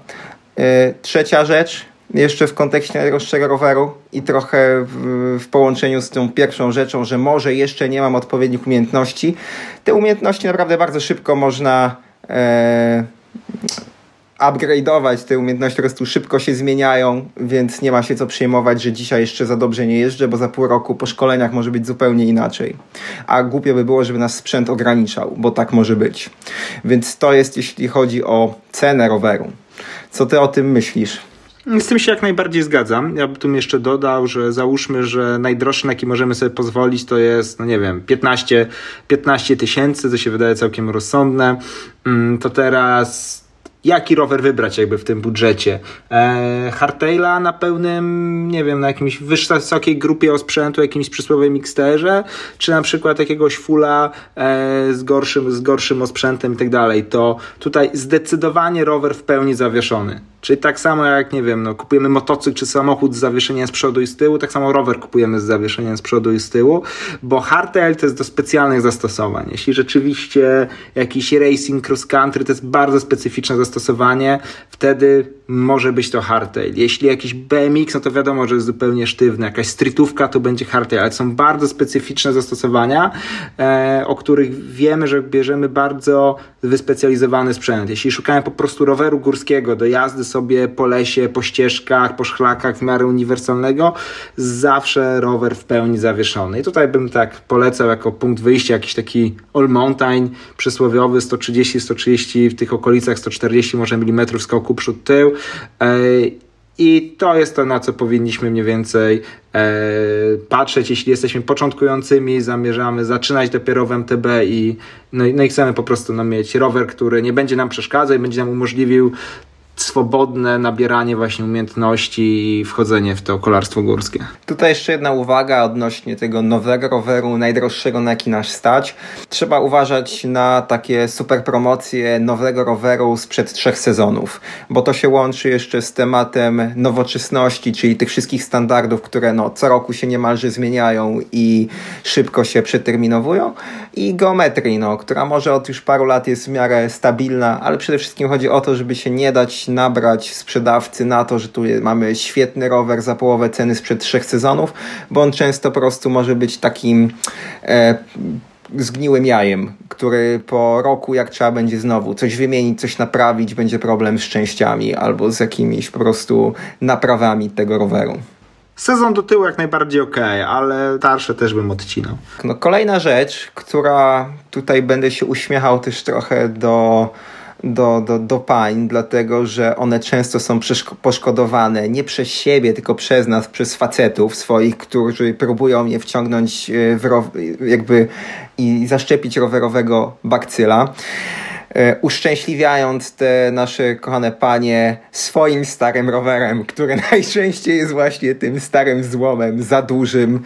Yy, trzecia rzecz, jeszcze w kontekście najdroższego roweru i trochę w, w, połączeniu z tą pierwszą rzeczą, że może jeszcze nie mam odpowiednich umiejętności. Te umiejętności naprawdę bardzo szybko można e, upgrade'ować. Te umiejętności po szybko się zmieniają, więc nie ma się co przejmować, że dzisiaj jeszcze za dobrze nie jeżdżę, bo za pół roku po szkoleniach może być zupełnie inaczej. A głupio by było, żeby nas sprzęt ograniczał, bo tak może być. Więc to jest jeśli chodzi o cenę roweru. Co ty o tym myślisz? Z tym się jak najbardziej zgadzam. Ja bym jeszcze dodał, że załóżmy, że najdroższy, na jaki możemy sobie pozwolić, to jest, no nie wiem, 15, 15 tysięcy, co się wydaje całkiem rozsądne. Mm, to teraz jaki rower wybrać jakby w tym budżecie. E, hardtaila na pełnym, nie wiem, na jakimś wysokiej grupie osprzętu, jakimś przysłowiowym Xterze, czy na przykład jakiegoś fulla e, z, gorszym, z gorszym osprzętem i tak dalej, to tutaj zdecydowanie rower w pełni zawieszony. Czyli tak samo jak, nie wiem, no, kupujemy motocykl czy samochód z zawieszeniem z przodu i z tyłu, tak samo rower kupujemy z zawieszeniem z przodu i z tyłu, bo hardtail to jest do specjalnych zastosowań. Jeśli rzeczywiście jakiś racing cross country to jest bardzo specyficzne zastosowanie, wtedy może być to hardtail. Jeśli jakiś BMX, no to wiadomo, że jest zupełnie sztywny. Jakaś streetówka to będzie hardtail, ale są bardzo specyficzne zastosowania, e, o których wiemy, że bierzemy bardzo wyspecjalizowany sprzęt. Jeśli szukamy po prostu roweru górskiego do jazdy sobie po lesie, po ścieżkach, po szlakach w miarę uniwersalnego, zawsze rower w pełni zawieszony. I tutaj bym tak polecał jako punkt wyjścia jakiś taki all mountain przysłowiowy 130-130 w tych okolicach 140 może milimetrów skoku przód tył. E, i to jest to, na co powinniśmy mniej więcej e, patrzeć, jeśli jesteśmy początkującymi, zamierzamy zaczynać dopiero w MTB i, no, no i chcemy po prostu no, mieć rower, który nie będzie nam przeszkadzał i będzie nam umożliwił swobodne nabieranie właśnie umiejętności i wchodzenie w to kolarstwo górskie. Tutaj jeszcze jedna uwaga odnośnie tego nowego roweru, najdroższego na jaki nas stać. Trzeba uważać na takie super promocje nowego roweru sprzed trzech sezonów, bo to się łączy jeszcze z tematem nowoczesności, czyli tych wszystkich standardów, które no, co roku się niemalże zmieniają i szybko się przeterminowują i geometrii, no, która może od już paru lat jest w miarę stabilna, ale przede wszystkim chodzi o to, żeby się nie dać nabrać sprzedawcy na to, że tu mamy świetny rower za połowę ceny sprzed trzech sezonów, bo on często po prostu może być takim e, zgniłym jajem, który po roku, jak trzeba będzie znowu coś wymienić, coś naprawić, będzie problem z częściami albo z jakimiś po prostu naprawami tego roweru. Sezon do tyłu jak najbardziej ok, ale starsze też bym odcinał. No, kolejna rzecz, która tutaj będę się uśmiechał też trochę do do, do, do pań, dlatego że one często są poszkodowane nie przez siebie, tylko przez nas, przez facetów swoich, którzy próbują je wciągnąć e, w jakby i zaszczepić rowerowego bakcyla. E, uszczęśliwiając te nasze kochane panie swoim starym rowerem, który najczęściej jest właśnie tym starym złomem, za dużym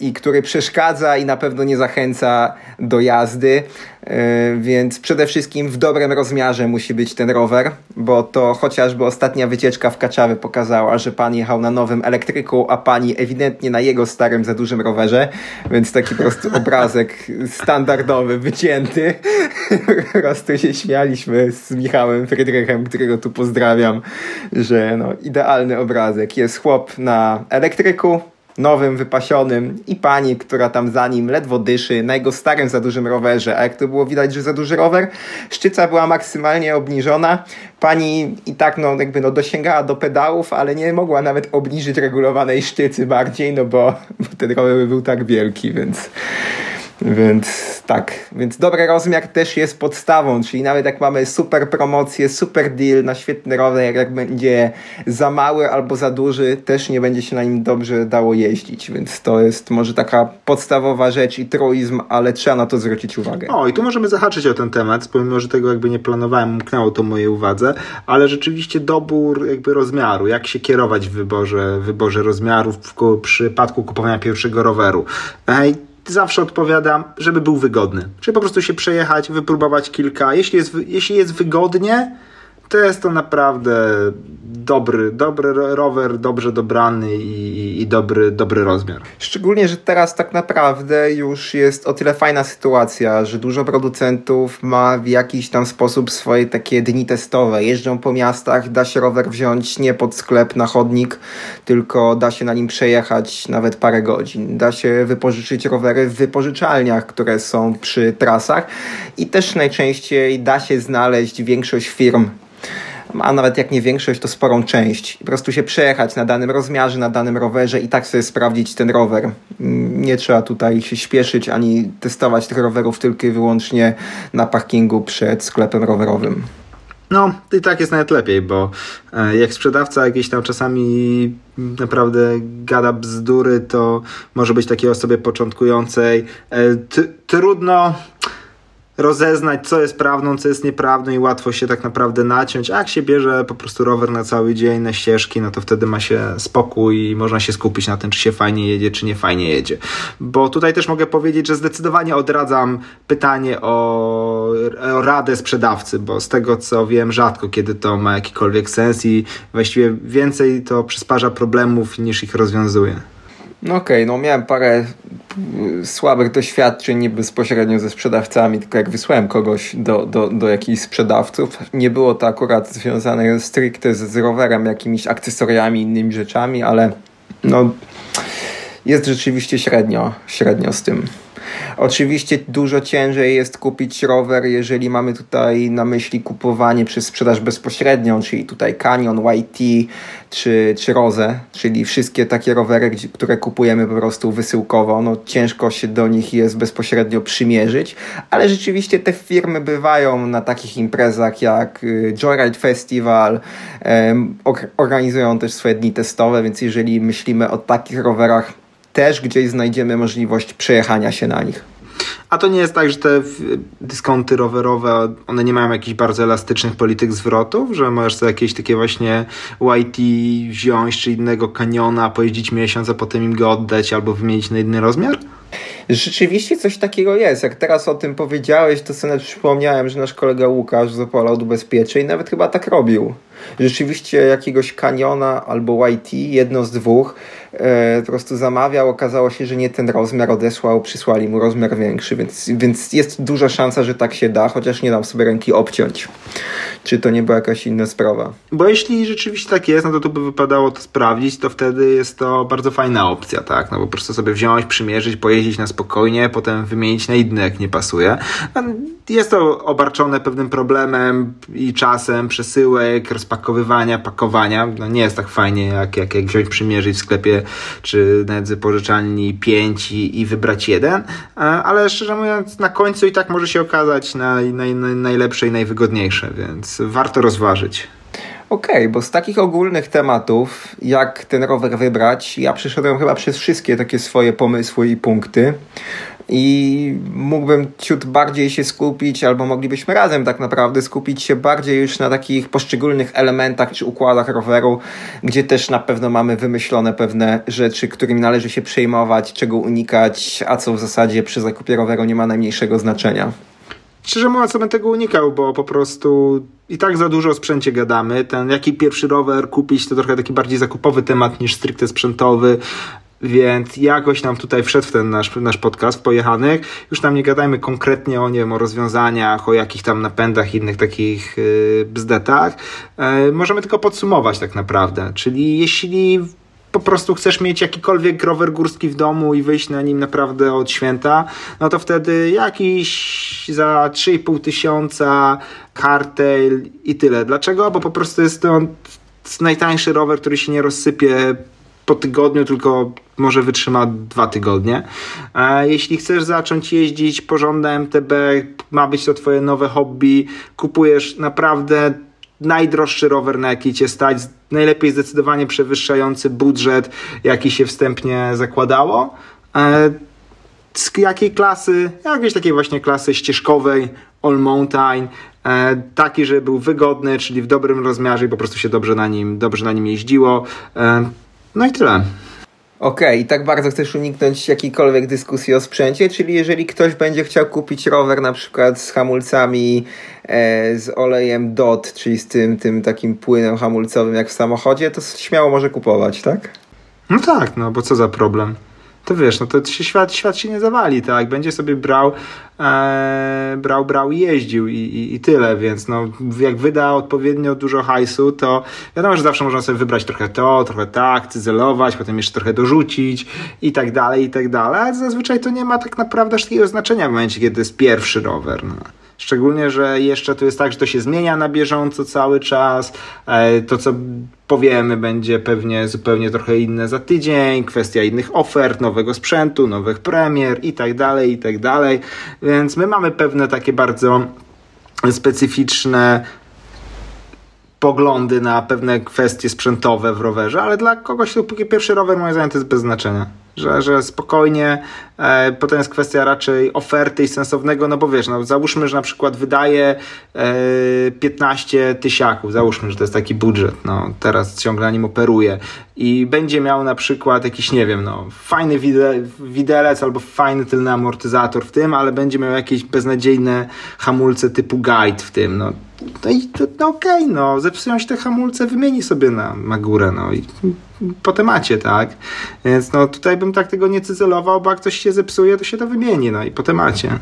i który przeszkadza i na pewno nie zachęca do jazdy. E, więc przede wszystkim w dobrym rozmiarze musi być ten rower, bo to chociażby ostatnia wycieczka w Kaczawy pokazała, że pan jechał na nowym elektryku, a pani ewidentnie na jego starym, za dużym rowerze, więc taki po prostu obrazek standardowy, wycięty. po prostu się śmialiśmy z Michałem Frydrychem, którego tu pozdrawiam, że no, idealny obrazek. Jest chłop na elektryku, nowym, wypasionym i pani, która tam za nim ledwo dyszy na jego starym za dużym rowerze. A jak to było widać, że za duży rower, szczyca była maksymalnie obniżona. Pani i tak no, jakby no, dosięgała do pedałów, ale nie mogła nawet obniżyć regulowanej sztycy bardziej, no bo, bo ten rower był tak wielki, więc więc tak, więc dobry rozmiar też jest podstawą, czyli nawet jak mamy super promocję, super deal na świetny rower, jak będzie za mały albo za duży, też nie będzie się na nim dobrze dało jeździć, więc to jest może taka podstawowa rzecz i truizm, ale trzeba na to zwrócić uwagę. O, i tu możemy zahaczyć o ten temat, pomimo, że tego jakby nie planowałem, umknęło to mojej uwadze, ale rzeczywiście dobór jakby rozmiaru, jak się kierować w wyborze, wyborze rozmiarów w przypadku kupowania pierwszego roweru. Ej, zawsze odpowiadam, żeby był wygodny. Czyli po prostu się przejechać, wypróbować kilka. Jeśli jest, jeśli jest wygodnie, to jest to naprawdę dobry, dobry rower, dobrze dobrany i, i, dobry, dobry rozmiar. Szczególnie, że teraz tak naprawdę już jest o tyle fajna sytuacja, że dużo producentów ma w jakiś tam sposób swoje takie dni testowe. Jeżdżą po miastach, da się rower wziąć nie pod sklep na chodnik, tylko da się na nim przejechać nawet parę godzin. Da się wypożyczyć rowery w wypożyczalniach, które są przy trasach i też najczęściej da się znaleźć większość firm a nawet jak nie większość, to sporą część. Po prostu się przejechać na danym rozmiarze, na danym rowerze i tak sobie sprawdzić ten rower. Nie trzeba tutaj się śpieszyć ani testować tych rowerów tylko i wyłącznie na parkingu przed sklepem rowerowym. No, i tak jest nawet lepiej, bo e, jak sprzedawca jakieś tam czasami naprawdę gada bzdury, to może być takiej osobie początkującej e, trudno rozeznać, co jest prawdą, co jest nieprawdą i łatwo się tak naprawdę naciąć. A jak się bierze po prostu rower na cały dzień, na ścieżki, no to wtedy ma się spokój i można się skupić na tym, czy się fajnie jedzie, czy nie fajnie jedzie. Bo tutaj też mogę powiedzieć, że zdecydowanie odradzam pytanie o, o radę sprzedawcy, bo z tego co wiem, rzadko kiedy to ma jakikolwiek sens i właściwie więcej to przysparza problemów niż ich rozwiązuje. No okej, okay, no miałem parę słabych doświadczeń nie bezpośrednio ze sprzedawcami, tylko jak wysłałem kogoś do, do, do jakichś sprzedawców. Nie było to akurat związane stricte z, z rowerem, jakimiś akcesoriami, innymi rzeczami, ale no jest rzeczywiście średnio, średnio z tym. Oczywiście dużo ciężej jest kupić rower, jeżeli mamy tutaj na myśli kupowanie przez sprzedaż bezpośrednią, czyli tutaj Canyon, YT czy, czy Rose, czyli wszystkie takie rowery, które kupujemy po prostu wysyłkowo. No, ciężko się do nich jest bezpośrednio przymierzyć, ale rzeczywiście te firmy bywają na takich imprezach jak y, Joyride Festival, organizują też swoje dni testowe, więc jeżeli myślimy o takich rowerach też gdzieś znajdziemy możliwość przejechania się na nich. A to nie jest tak, że te dyskonty rowerowe, one nie mają jakichś bardzo elastycznych polityk zwrotów, że możesz sobie jakieś takie właśnie YT wziąć, czy innego kaniona, pojeździć miesiąc, a potem im go oddać albo wymienić na inny rozmiar? Rzeczywiście coś takiego jest. Jak teraz o tym powiedziałeś, to sobie przypomniałem, że nasz kolega Łukasz z Opola Ubezpieczeń nawet chyba tak robił. Rzeczywiście jakiegoś kaniona albo YT, jedno z dwóch, e, po prostu zamawiał, okazało się, że nie ten rozmiar odesłał, przysłali mu rozmiar większy, więc, więc jest duża szansa, że tak się da, chociaż nie dam sobie ręki obciąć. Czy to nie była jakaś inna sprawa? Bo jeśli rzeczywiście tak jest, no to tu by wypadało to sprawdzić, to wtedy jest to bardzo fajna opcja, tak? No po prostu sobie wziąć, przymierzyć, pojeździć na spokojnie, potem wymienić na inny, jak nie pasuje. No, jest to obarczone pewnym problemem i czasem przesyłek, rozpakowywania, pakowania. No nie jest tak fajnie, jak, jak, jak wziąć, przymierzyć w sklepie czy na pożyczalni 5 i, i wybrać jeden, ale szczerze mówiąc, na końcu i tak może się okazać naj, naj, naj, najlepsze i najwygodniejsze, więc warto rozważyć. Okej, okay, bo z takich ogólnych tematów, jak ten rower wybrać, ja przeszedłem chyba przez wszystkie takie swoje pomysły i punkty i mógłbym ciut bardziej się skupić, albo moglibyśmy razem tak naprawdę skupić się bardziej już na takich poszczególnych elementach czy układach roweru, gdzie też na pewno mamy wymyślone pewne rzeczy, którymi należy się przejmować, czego unikać, a co w zasadzie przy zakupie roweru nie ma najmniejszego znaczenia. Szczerze mówiąc, bym tego unikał, bo po prostu i tak za dużo o sprzęcie gadamy. Ten jaki pierwszy rower kupić to trochę taki bardziej zakupowy temat niż stricte sprzętowy. Więc jakoś nam tutaj wszedł w ten nasz, nasz podcast Pojechanych. Już tam nie gadajmy konkretnie o, nie wiem, o rozwiązaniach, o jakich tam napędach, innych takich yy, bzdetach. Yy, możemy tylko podsumować tak naprawdę. Czyli jeśli po prostu chcesz mieć jakikolwiek rower górski w domu i wyjść na nim naprawdę od święta, no to wtedy jakiś za 3,5 tysiąca Cartail i tyle. Dlaczego? Bo po prostu jest to najtańszy rower, który się nie rozsypie po tygodniu, tylko może wytrzyma dwa tygodnie. Jeśli chcesz zacząć jeździć porządne MTB, ma być to twoje nowe hobby, kupujesz naprawdę najdroższy rower, na jaki cię stać, najlepiej zdecydowanie przewyższający budżet, jaki się wstępnie zakładało. E, z jakiej klasy? Jakiejś takiej właśnie klasy ścieżkowej, all mountain, e, taki, żeby był wygodny, czyli w dobrym rozmiarze i po prostu się dobrze na nim, dobrze na nim jeździło. No i tyle. Okej, okay, i tak bardzo chcesz uniknąć jakiejkolwiek dyskusji o sprzęcie, czyli jeżeli ktoś będzie chciał kupić rower na przykład z hamulcami e, z olejem DOT, czyli z tym, tym takim płynem hamulcowym jak w samochodzie, to śmiało może kupować, tak? No tak, no bo co za problem to wiesz, no to się świat, świat się nie zawali, tak? Będzie sobie brał, e, brał, brał i jeździł i, i, i, tyle, więc no, jak wyda odpowiednio dużo hajsu, to wiadomo, że zawsze można sobie wybrać trochę to, trochę tak, cyzelować, potem jeszcze trochę dorzucić i tak dalej, i tak dalej, ale zazwyczaj to nie ma tak naprawdę takiego znaczenia w momencie, kiedy jest pierwszy rower, no. Szczególnie, że jeszcze tu jest tak, że to się zmienia na bieżąco cały czas. E, to, co powiemy, będzie pewnie zupełnie trochę inne za tydzień. Kwestia innych ofert, nowego sprzętu, nowych premier i tak dalej, i tak dalej. Więc my mamy pewne takie bardzo specyficzne poglądy na pewne kwestie sprzętowe w rowerze, ale dla kogoś, póki pierwszy rower moim zdaniem to jest bez znaczenia że, że spokojnie, e, potem jest kwestia raczej oferty i sensownego, no bo wiesz, no załóżmy, że na przykład wydaje e, 15 tysiaków, załóżmy, że to jest taki budżet, no teraz ciągle na nim operuje i będzie miał na przykład jakiś, nie wiem, no fajny wide, widelec albo fajny tylny amortyzator w tym, ale będzie miał jakieś beznadziejne hamulce typu guide w tym, no. No i no okej, okay, no, zepsują się te hamulce, wymieni sobie na, górę, no i po temacie, tak? Więc no tutaj bym tak tego nie cyzelował, bo jak coś się zepsuje, to się to wymieni, no i po temacie.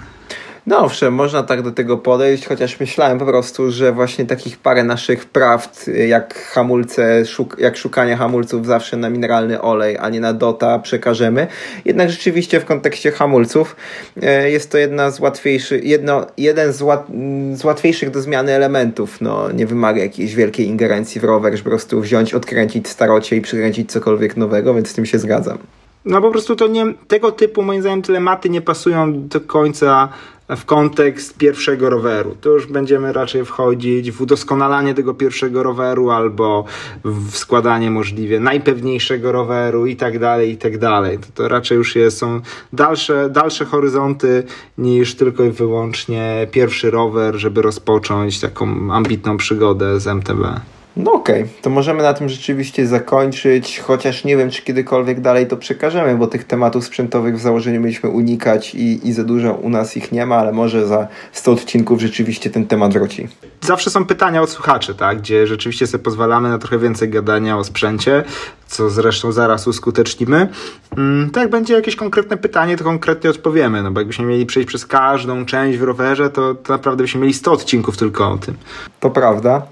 No owszem, można tak do tego podejść, chociaż myślałem po prostu, że właśnie takich parę naszych prawd, jak hamulce, szuk jak szukanie hamulców zawsze na mineralny olej, a nie na dota przekażemy. Jednak rzeczywiście w kontekście hamulców e, jest to jedna z łatwiejszych, jedno, jeden z, łat, z łatwiejszych do zmiany elementów. No, nie wymaga jakiejś wielkiej ingerencji w rower, żeby po prostu wziąć, odkręcić starocie i przykręcić cokolwiek nowego, więc z tym się zgadzam. No po prostu to nie, tego typu moim zdaniem telematy nie pasują do końca w kontekst pierwszego roweru. To już będziemy raczej wchodzić w udoskonalanie tego pierwszego roweru albo w składanie możliwie najpewniejszego roweru i tak dalej, i tak dalej. To, to raczej już jest, są dalsze, dalsze horyzonty niż tylko i wyłącznie pierwszy rower, żeby rozpocząć taką ambitną przygodę z MTB. No okej, okay. to możemy na tym rzeczywiście zakończyć, chociaż nie wiem, czy kiedykolwiek dalej to przekażemy, bo tych tematów sprzętowych w założeniu mieliśmy unikać i, i za dużo u nas ich nie ma, ale może za 100 odcinków rzeczywiście ten temat wróci. Zawsze są pytania od słuchaczy, tak, gdzie rzeczywiście sobie pozwalamy na trochę więcej gadania o sprzęcie, co zresztą zaraz uskutecznimy. Mm, tak, jak będzie jakieś konkretne pytanie, to konkretnie odpowiemy, no bo jakbyśmy mieli przejść przez każdą część w rowerze, to, to naprawdę byśmy mieli 100 odcinków tylko o tym. To prawda.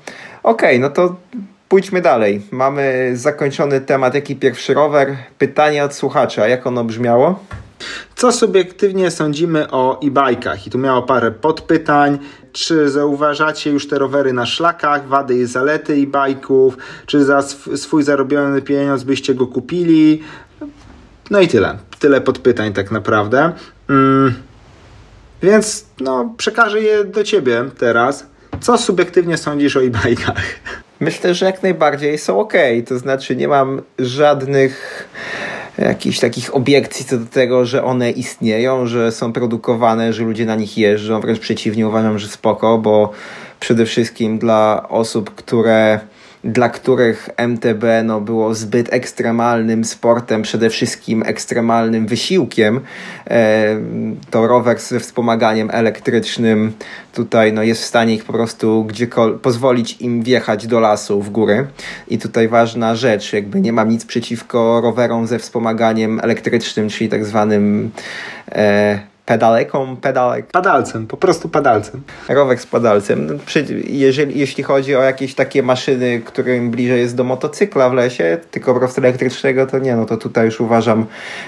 Okej, okay, no to pójdźmy dalej. Mamy zakończony temat, jaki pierwszy rower. Pytanie od słuchacza, jak ono brzmiało? Co subiektywnie sądzimy o e-bikach? I tu miało parę podpytań. Czy zauważacie już te rowery na szlakach, wady i zalety e-bike'ów? Czy za swój zarobiony pieniądz byście go kupili? No i tyle. Tyle podpytań tak naprawdę. Mm. Więc no, przekażę je do Ciebie teraz. Co subiektywnie sądzisz o e-bikach? Myślę, że jak najbardziej są ok. To znaczy, nie mam żadnych jakichś takich obiekcji co do tego, że one istnieją, że są produkowane, że ludzie na nich jeżdżą. Wręcz przeciwnie, uważam, że spoko, bo przede wszystkim dla osób, które dla których MTB no, było zbyt ekstremalnym sportem, przede wszystkim ekstremalnym wysiłkiem, e, to rower ze wspomaganiem elektrycznym tutaj no, jest w stanie ich po prostu pozwolić im wjechać do lasu w góry. I tutaj ważna rzecz, jakby nie mam nic przeciwko rowerom ze wspomaganiem elektrycznym, czyli tak zwanym e, pedaleką, pedalek. Padalcem, po prostu padalcem. Rower z padalcem. Jeżeli, jeśli chodzi o jakieś takie maszyny, którym bliżej jest do motocykla w lesie, tylko po prostu elektrycznego, to nie, no to tutaj już uważam,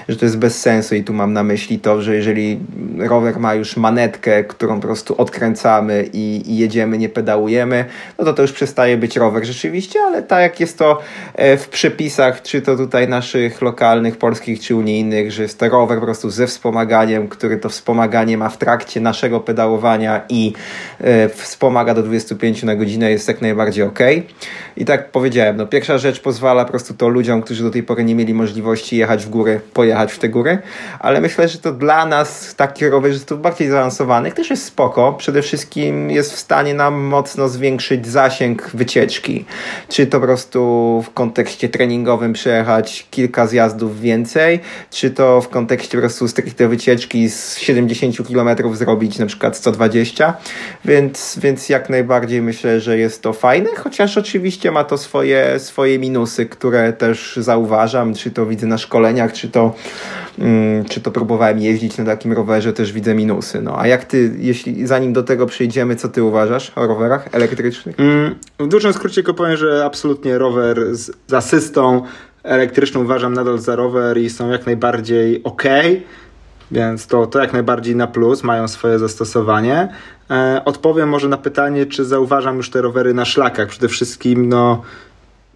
że to jest bez sensu i tu mam na myśli to, że jeżeli rower ma już manetkę, którą po prostu odkręcamy i, i jedziemy, nie pedałujemy, no to to już przestaje być rower rzeczywiście, ale tak jak jest to e, w przepisach, czy to tutaj naszych lokalnych, polskich, czy unijnych, że jest to rower po prostu ze wspomaganiem, który to wspomaganie ma w trakcie naszego pedałowania i e, wspomaga do 25 na godzinę jest jak najbardziej ok. I tak powiedziałem, no pierwsza rzecz pozwala po prostu to ludziom, którzy do tej pory nie mieli możliwości jechać w góry, pojechać w te góry, ale myślę, że to dla nas takich rowerzystów bardziej zaawansowanych też jest spoko. Przede wszystkim jest w stanie nam mocno zwiększyć zasięg wycieczki. Czy to po prostu w kontekście treningowym przejechać kilka zjazdów więcej, czy to w kontekście po prostu stricte wycieczki z 70 km zrobić na przykład 120, więc, więc jak najbardziej myślę, że jest to fajne, chociaż oczywiście ma to swoje, swoje minusy, które też zauważam, czy to widzę na szkoleniach, czy to, mm, czy to próbowałem jeździć na takim rowerze, też widzę minusy. No, a jak ty, jeśli zanim do tego przejdziemy, co ty uważasz o rowerach elektrycznych? Mm, w dużym skrócie tylko powiem, że absolutnie rower z, z asystą elektryczną uważam nadal za rower i są jak najbardziej ok. Więc to, to jak najbardziej na plus, mają swoje zastosowanie. E, odpowiem może na pytanie, czy zauważam już te rowery na szlakach. Przede wszystkim, no,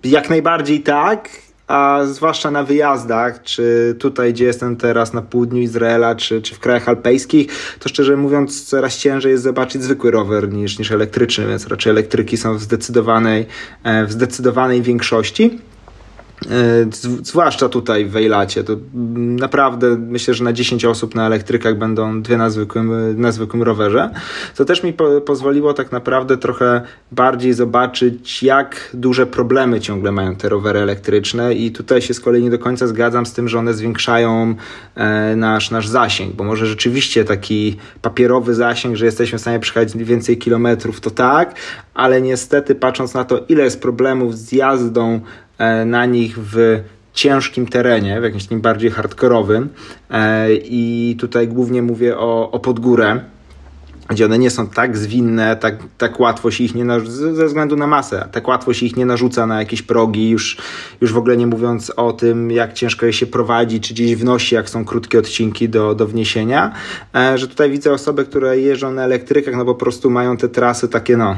jak najbardziej tak, a zwłaszcza na wyjazdach, czy tutaj, gdzie jestem teraz na południu Izraela, czy, czy w krajach alpejskich, to szczerze mówiąc, coraz ciężej jest zobaczyć zwykły rower niż, niż elektryczny, więc raczej elektryki są w zdecydowanej, e, w zdecydowanej większości. Zwłaszcza tutaj w Wejlacie. To naprawdę myślę, że na 10 osób na elektrykach będą dwie na zwykłym, na zwykłym rowerze. To też mi po, pozwoliło tak naprawdę trochę bardziej zobaczyć, jak duże problemy ciągle mają te rowery elektryczne i tutaj się z kolei nie do końca zgadzam z tym, że one zwiększają e, nasz, nasz zasięg, bo może rzeczywiście taki papierowy zasięg, że jesteśmy w stanie przejechać więcej kilometrów, to tak, ale niestety patrząc na to, ile jest problemów z jazdą na nich w ciężkim terenie, w jakimś takim bardziej hardkorowym. E, i tutaj głównie mówię o, o Podgórę, gdzie one nie są tak zwinne, tak, tak łatwo się ich nie narzuca, ze względu na masę, tak łatwo się ich nie narzuca na jakieś progi, już, już w ogóle nie mówiąc o tym, jak ciężko je się prowadzi, czy gdzieś wnosi, jak są krótkie odcinki do, do wniesienia, e, że tutaj widzę osoby, które jeżdżą na elektrykach, no po prostu mają te trasy takie, no,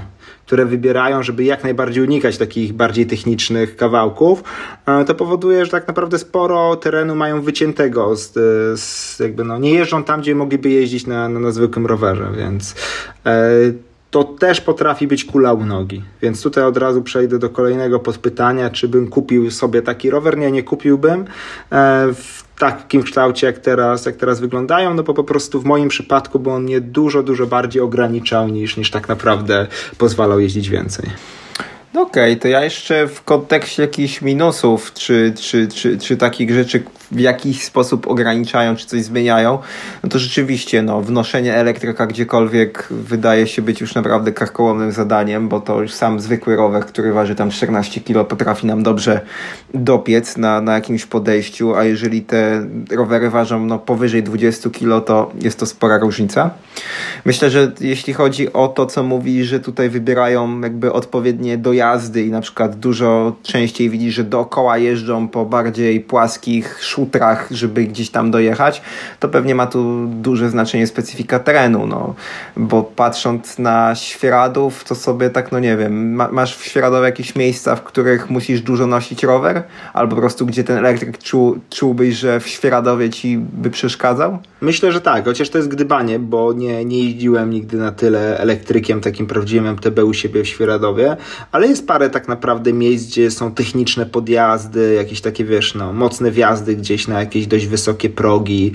które wybierają, żeby jak najbardziej unikać takich bardziej technicznych kawałków, e, to powoduje, że tak naprawdę sporo terenu mają wyciętego, z, z jakby no, nie jeżdżą tam, gdzie mogliby jeździć na, na, na zwykłym rowerze, więc e, to też potrafi być kula u nogi. Więc tutaj od razu przejdę do kolejnego podpytania, czy bym kupił sobie taki rower. Nie, nie kupiłbym e, w takim kształcie, jak teraz, jak teraz wyglądają, no bo po prostu w moim przypadku, bo on mnie dużo, dużo bardziej ograniczał niż, niż tak naprawdę pozwalał jeździć więcej. No okej, okay, to ja jeszcze w kontekście jakichś minusów, czy, czy, czy, czy takich rzeczy, w jakiś sposób ograniczają, czy coś zmieniają, no to rzeczywiście no, wnoszenie elektryka gdziekolwiek wydaje się być już naprawdę karkołomnym zadaniem, bo to już sam zwykły rower, który waży tam 14 kg, potrafi nam dobrze dopiec na, na jakimś podejściu, a jeżeli te rowery ważą no, powyżej 20 kg, to jest to spora różnica. Myślę, że jeśli chodzi o to, co mówi, że tutaj wybierają jakby odpowiednie dojazdy i na przykład dużo częściej widzi, że dookoła jeżdżą po bardziej płaskich szutrach, żeby gdzieś tam dojechać, to pewnie ma tu duże znaczenie specyfika terenu, no. Bo patrząc na Świeradów, to sobie tak, no nie wiem, ma, masz w Świeradowie jakieś miejsca, w których musisz dużo nosić rower? Albo po prostu gdzie ten elektryk czuł, czułbyś, że w Świeradowie ci by przeszkadzał? Myślę, że tak, chociaż to jest gdybanie, bo nie, nie jeździłem nigdy na tyle elektrykiem, takim prawdziwym MTB u siebie w Świeradowie, ale jest parę tak naprawdę miejsc, gdzie są techniczne podjazdy, jakieś takie, wiesz, no, mocne wjazdy gdzieś na jakieś dość wysokie progi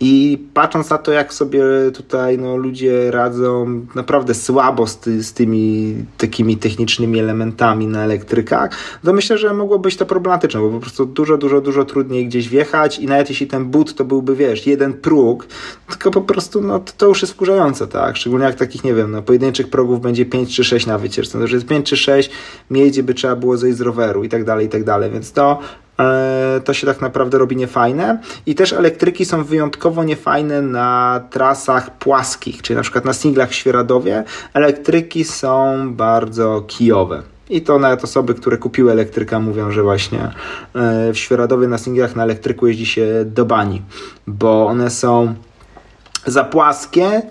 i patrząc na to, jak sobie tutaj no, ludzie radzą naprawdę słabo z, ty, z tymi takimi technicznymi elementami na elektrykach, to myślę, że mogło być to problematyczne, bo po prostu dużo, dużo, dużo trudniej gdzieś wjechać i nawet jeśli ten but to byłby, wiesz, jeden próg, tylko po prostu no, to, to już jest wkurzające, tak? Szczególnie jak takich, nie wiem, no, pojedynczych progów będzie 5 czy 6 na wycieczce. No, że jest 5 czy 6 miejsc, by trzeba było zejść z roweru i tak dalej, i tak dalej, więc to to się tak naprawdę robi niefajne. I też elektryki są wyjątkowo niefajne na trasach płaskich, czyli na przykład na singlach w Świeradowie. Elektryki są bardzo kijowe. I to nawet osoby, które kupiły elektryka mówią, że właśnie e, w Świeradowie na singlach na elektryku jeździ się do bani, bo one są za płaskie,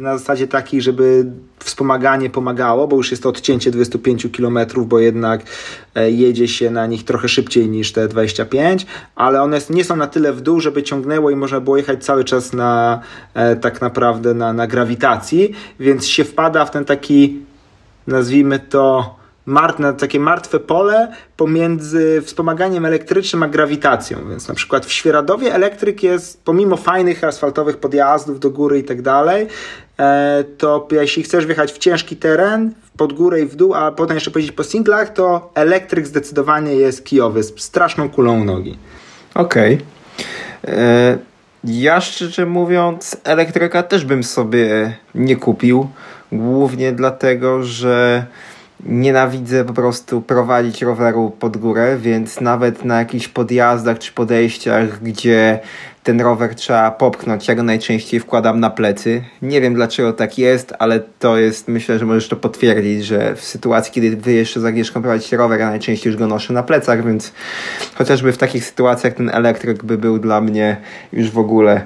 na zasadzie takiej, żeby wspomaganie pomagało, bo już jest to odcięcie 25 km, bo jednak e, jedzie się na nich trochę szybciej niż te 25, ale one nie są na tyle w dół, żeby ciągnęło i można było jechać cały czas na e, tak naprawdę na, na grawitacji, więc się wpada w ten taki nazwijmy to na takie martwe pole pomiędzy wspomaganiem elektrycznym a grawitacją. Więc na przykład w Świeradowie elektryk jest, pomimo fajnych asfaltowych podjazdów do góry i tak dalej, e, to jeśli chcesz wjechać w ciężki teren, pod górę i w dół, a potem jeszcze pojeździć po singlach, to elektryk zdecydowanie jest kijowy, z straszną kulą nogi. Okej. Okay. E, ja szczerze mówiąc, elektryka też bym sobie nie kupił. Głównie dlatego, że nienawidzę po prostu prowadzić roweru pod górę, więc nawet na jakichś podjazdach czy podejściach, gdzie ten rower trzeba popchnąć, ja go najczęściej wkładam na plecy. Nie wiem dlaczego tak jest, ale to jest, myślę, że możesz to potwierdzić, że w sytuacji, kiedy wy jeszcze z Agnieszką prowadzicie rower, ja najczęściej już go noszę na plecach, więc chociażby w takich sytuacjach ten elektryk by był dla mnie już w ogóle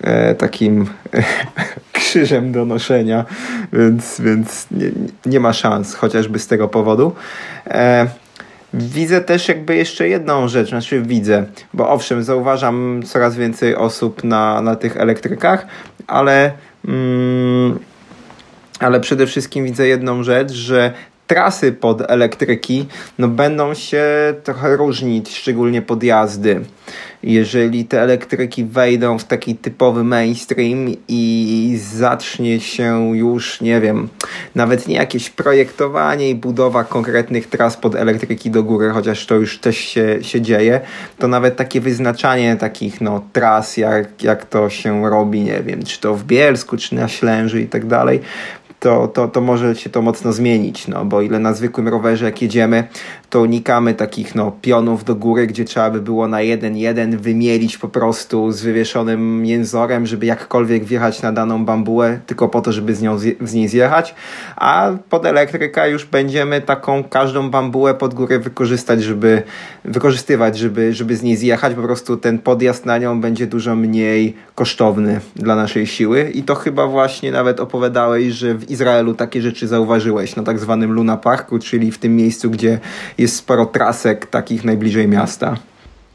e, takim krzyżem do noszenia, więc, więc nie, nie ma szans, chociażby z tego powodu. E, Widzę też jakby jeszcze jedną rzecz, znaczy widzę, bo owszem, zauważam coraz więcej osób na, na tych elektrykach, ale, mm, ale przede wszystkim widzę jedną rzecz, że trasy pod elektryki no, będą się trochę różnić, szczególnie podjazdy. Jeżeli te elektryki wejdą w taki typowy mainstream i zacznie się już, nie wiem, nawet nie jakieś projektowanie i budowa konkretnych tras pod elektryki do góry, chociaż to już też się, się dzieje, to nawet takie wyznaczanie takich no, tras, jak, jak to się robi, nie wiem, czy to w Bielsku, czy na Ślęży i tak dalej, to, to, to może się to mocno zmienić, no bo ile na zwykłym rowerze jak jedziemy, to unikamy takich no, pionów do góry, gdzie trzeba by było na jeden jeden wymielić po prostu z wywieszonym jęzorem, żeby jakkolwiek wjechać na daną bambułę, tylko po to, żeby z, nią, z niej zjechać, a pod elektryka już będziemy taką każdą bambułę pod górę wykorzystać, żeby wykorzystywać, żeby, żeby z niej zjechać, po prostu ten podjazd na nią będzie dużo mniej kosztowny dla naszej siły. I to chyba właśnie nawet opowiadałeś, że w Izraelu takie rzeczy zauważyłeś na tak zwanym Luna Parku, czyli w tym miejscu, gdzie jest sporo trasek takich najbliżej miasta?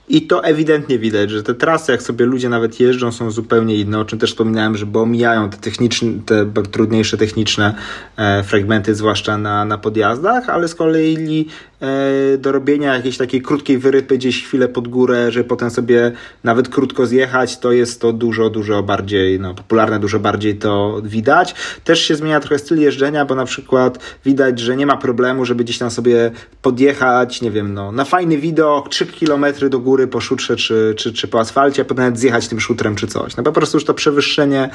I to ewidentnie widać, że te trasy, jak sobie ludzie nawet jeżdżą, są zupełnie inne, o czym też wspominałem, że bo omijają te, techniczne, te trudniejsze techniczne e, fragmenty, zwłaszcza na, na podjazdach, ale z kolei e, do robienia jakiejś takiej krótkiej wyrypy gdzieś chwilę pod górę, że potem sobie nawet krótko zjechać, to jest to dużo, dużo bardziej no, popularne, dużo bardziej to widać. Też się zmienia trochę styl jeżdżenia, bo na przykład widać, że nie ma problemu, żeby gdzieś tam sobie podjechać, nie wiem, no, na fajny widok, 3 km do góry, góry po szutrze czy, czy, czy po asfalcie, a potem nawet zjechać tym szutrem czy coś. No po prostu już to przewyższenie,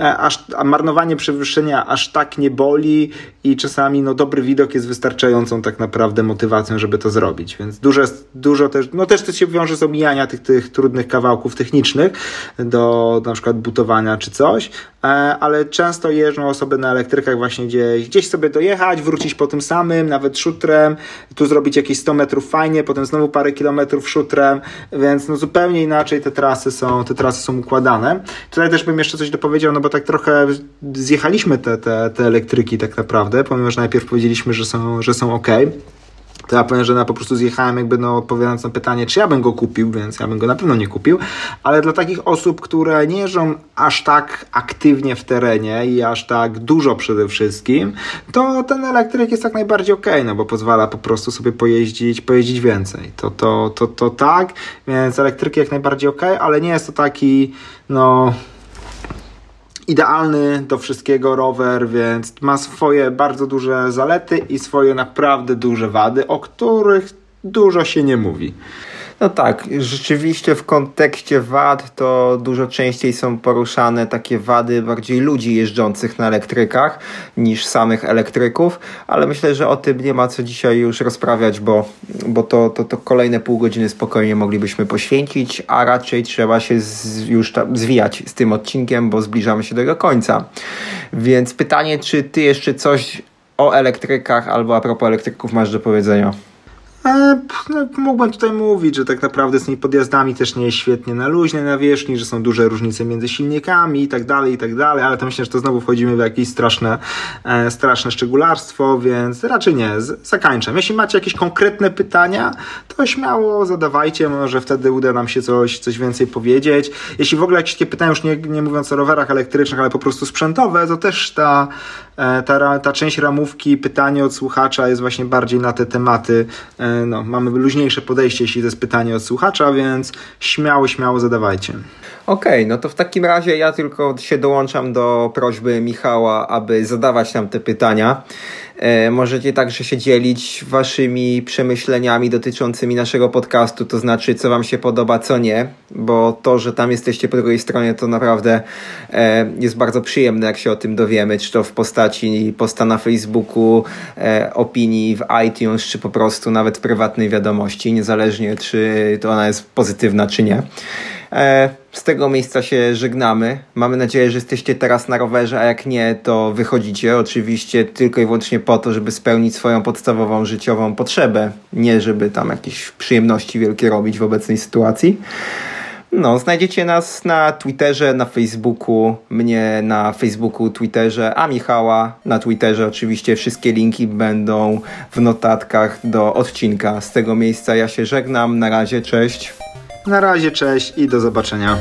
e, aż, a marnowanie przewyższenia aż tak nie boli i czasami no, dobry widok jest wystarczającą tak naprawdę motywacją, żeby to zrobić. Więc dużo, dużo też, no też to się wiąże z omijania tych, tych trudnych kawałków technicznych do na przykład butowania czy coś, e, ale często jeżdżą osoby na elektrykach właśnie gdzieś, gdzieś sobie dojechać, wrócić po tym samym, nawet szutrem, tu zrobić jakieś 100 metrów fajnie, potem znowu parę kilometrów szutrem, więc no zupełnie inaczej te trasy są, te trasy są układane. Tutaj też bym jeszcze coś dopowiedział, no bo tak trochę zjechaliśmy te, te, te elektryki tak naprawdę, że najpierw powiedzieliśmy, że są, że są ok to ja powiem, że na po prostu zjechałem jakby no odpowiadając na pytanie, czy ja bym go kupił, więc ja bym go na pewno nie kupił, ale dla takich osób, które nie jeżdżą aż tak aktywnie w terenie i aż tak dużo przede wszystkim, to ten elektryk jest jak najbardziej ok, no bo pozwala po prostu sobie pojeździć, pojeździć więcej. To, to, to, to tak, więc elektryki jak najbardziej ok, ale nie jest to taki, no idealny do wszystkiego rower, więc ma swoje bardzo duże zalety i swoje naprawdę duże wady, o których dużo się nie mówi. No tak, rzeczywiście w kontekście wad to dużo częściej są poruszane takie wady bardziej ludzi jeżdżących na elektrykach niż samych elektryków, ale myślę, że o tym nie ma co dzisiaj już rozprawiać, bo, bo to, to, to kolejne pół godziny spokojnie moglibyśmy poświęcić, a raczej trzeba się z, już zwijać z tym odcinkiem, bo zbliżamy się do jego końca. Więc pytanie, czy ty jeszcze coś o elektrykach albo a propos elektryków masz do powiedzenia? E, no, mógłbym tutaj mówić, że tak naprawdę z tymi podjazdami też nie jest świetnie na luźnej nawierzchni, że są duże różnice między silnikami i tak dalej, i tak dalej, ale to myślę, że to znowu wchodzimy w jakieś straszne, e, straszne szczególarstwo, więc raczej nie, z. Jeśli macie jakieś konkretne pytania, to śmiało zadawajcie, może wtedy uda nam się coś, coś więcej powiedzieć. Jeśli w ogóle jakieś takie pytania, już nie, nie mówiąc o rowerach elektrycznych, ale po prostu sprzętowe, to też ta, e, ta, ta część ramówki, pytanie od słuchacza jest właśnie bardziej na te tematy e, no, mamy luźniejsze podejście, jeśli to jest pytanie od słuchacza, więc śmiało, śmiało zadawajcie. Okej, okay, no to w takim razie ja tylko się dołączam do prośby Michała, aby zadawać nam te pytania. E, możecie także się dzielić waszymi przemyśleniami dotyczącymi naszego podcastu, to znaczy co wam się podoba, co nie, bo to, że tam jesteście po drugiej stronie, to naprawdę e, jest bardzo przyjemne, jak się o tym dowiemy, czy to w postaci posta na Facebooku, e, opinii w iTunes, czy po prostu nawet prywatnej wiadomości, niezależnie czy to ona jest pozytywna, czy nie. E, z tego miejsca się żegnamy. Mamy nadzieję, że jesteście teraz na rowerze, a jak nie, to wychodzicie. Oczywiście tylko i wyłącznie po to, żeby spełnić swoją podstawową życiową potrzebę. Nie, żeby tam jakieś przyjemności wielkie robić w obecnej sytuacji. No, znajdziecie nas na Twitterze, na Facebooku, mnie na Facebooku, Twitterze, a Michała na Twitterze. Oczywiście wszystkie linki będą w notatkach do odcinka. Z tego miejsca ja się żegnam. Na razie, cześć. Na razie, cześć i do zobaczenia.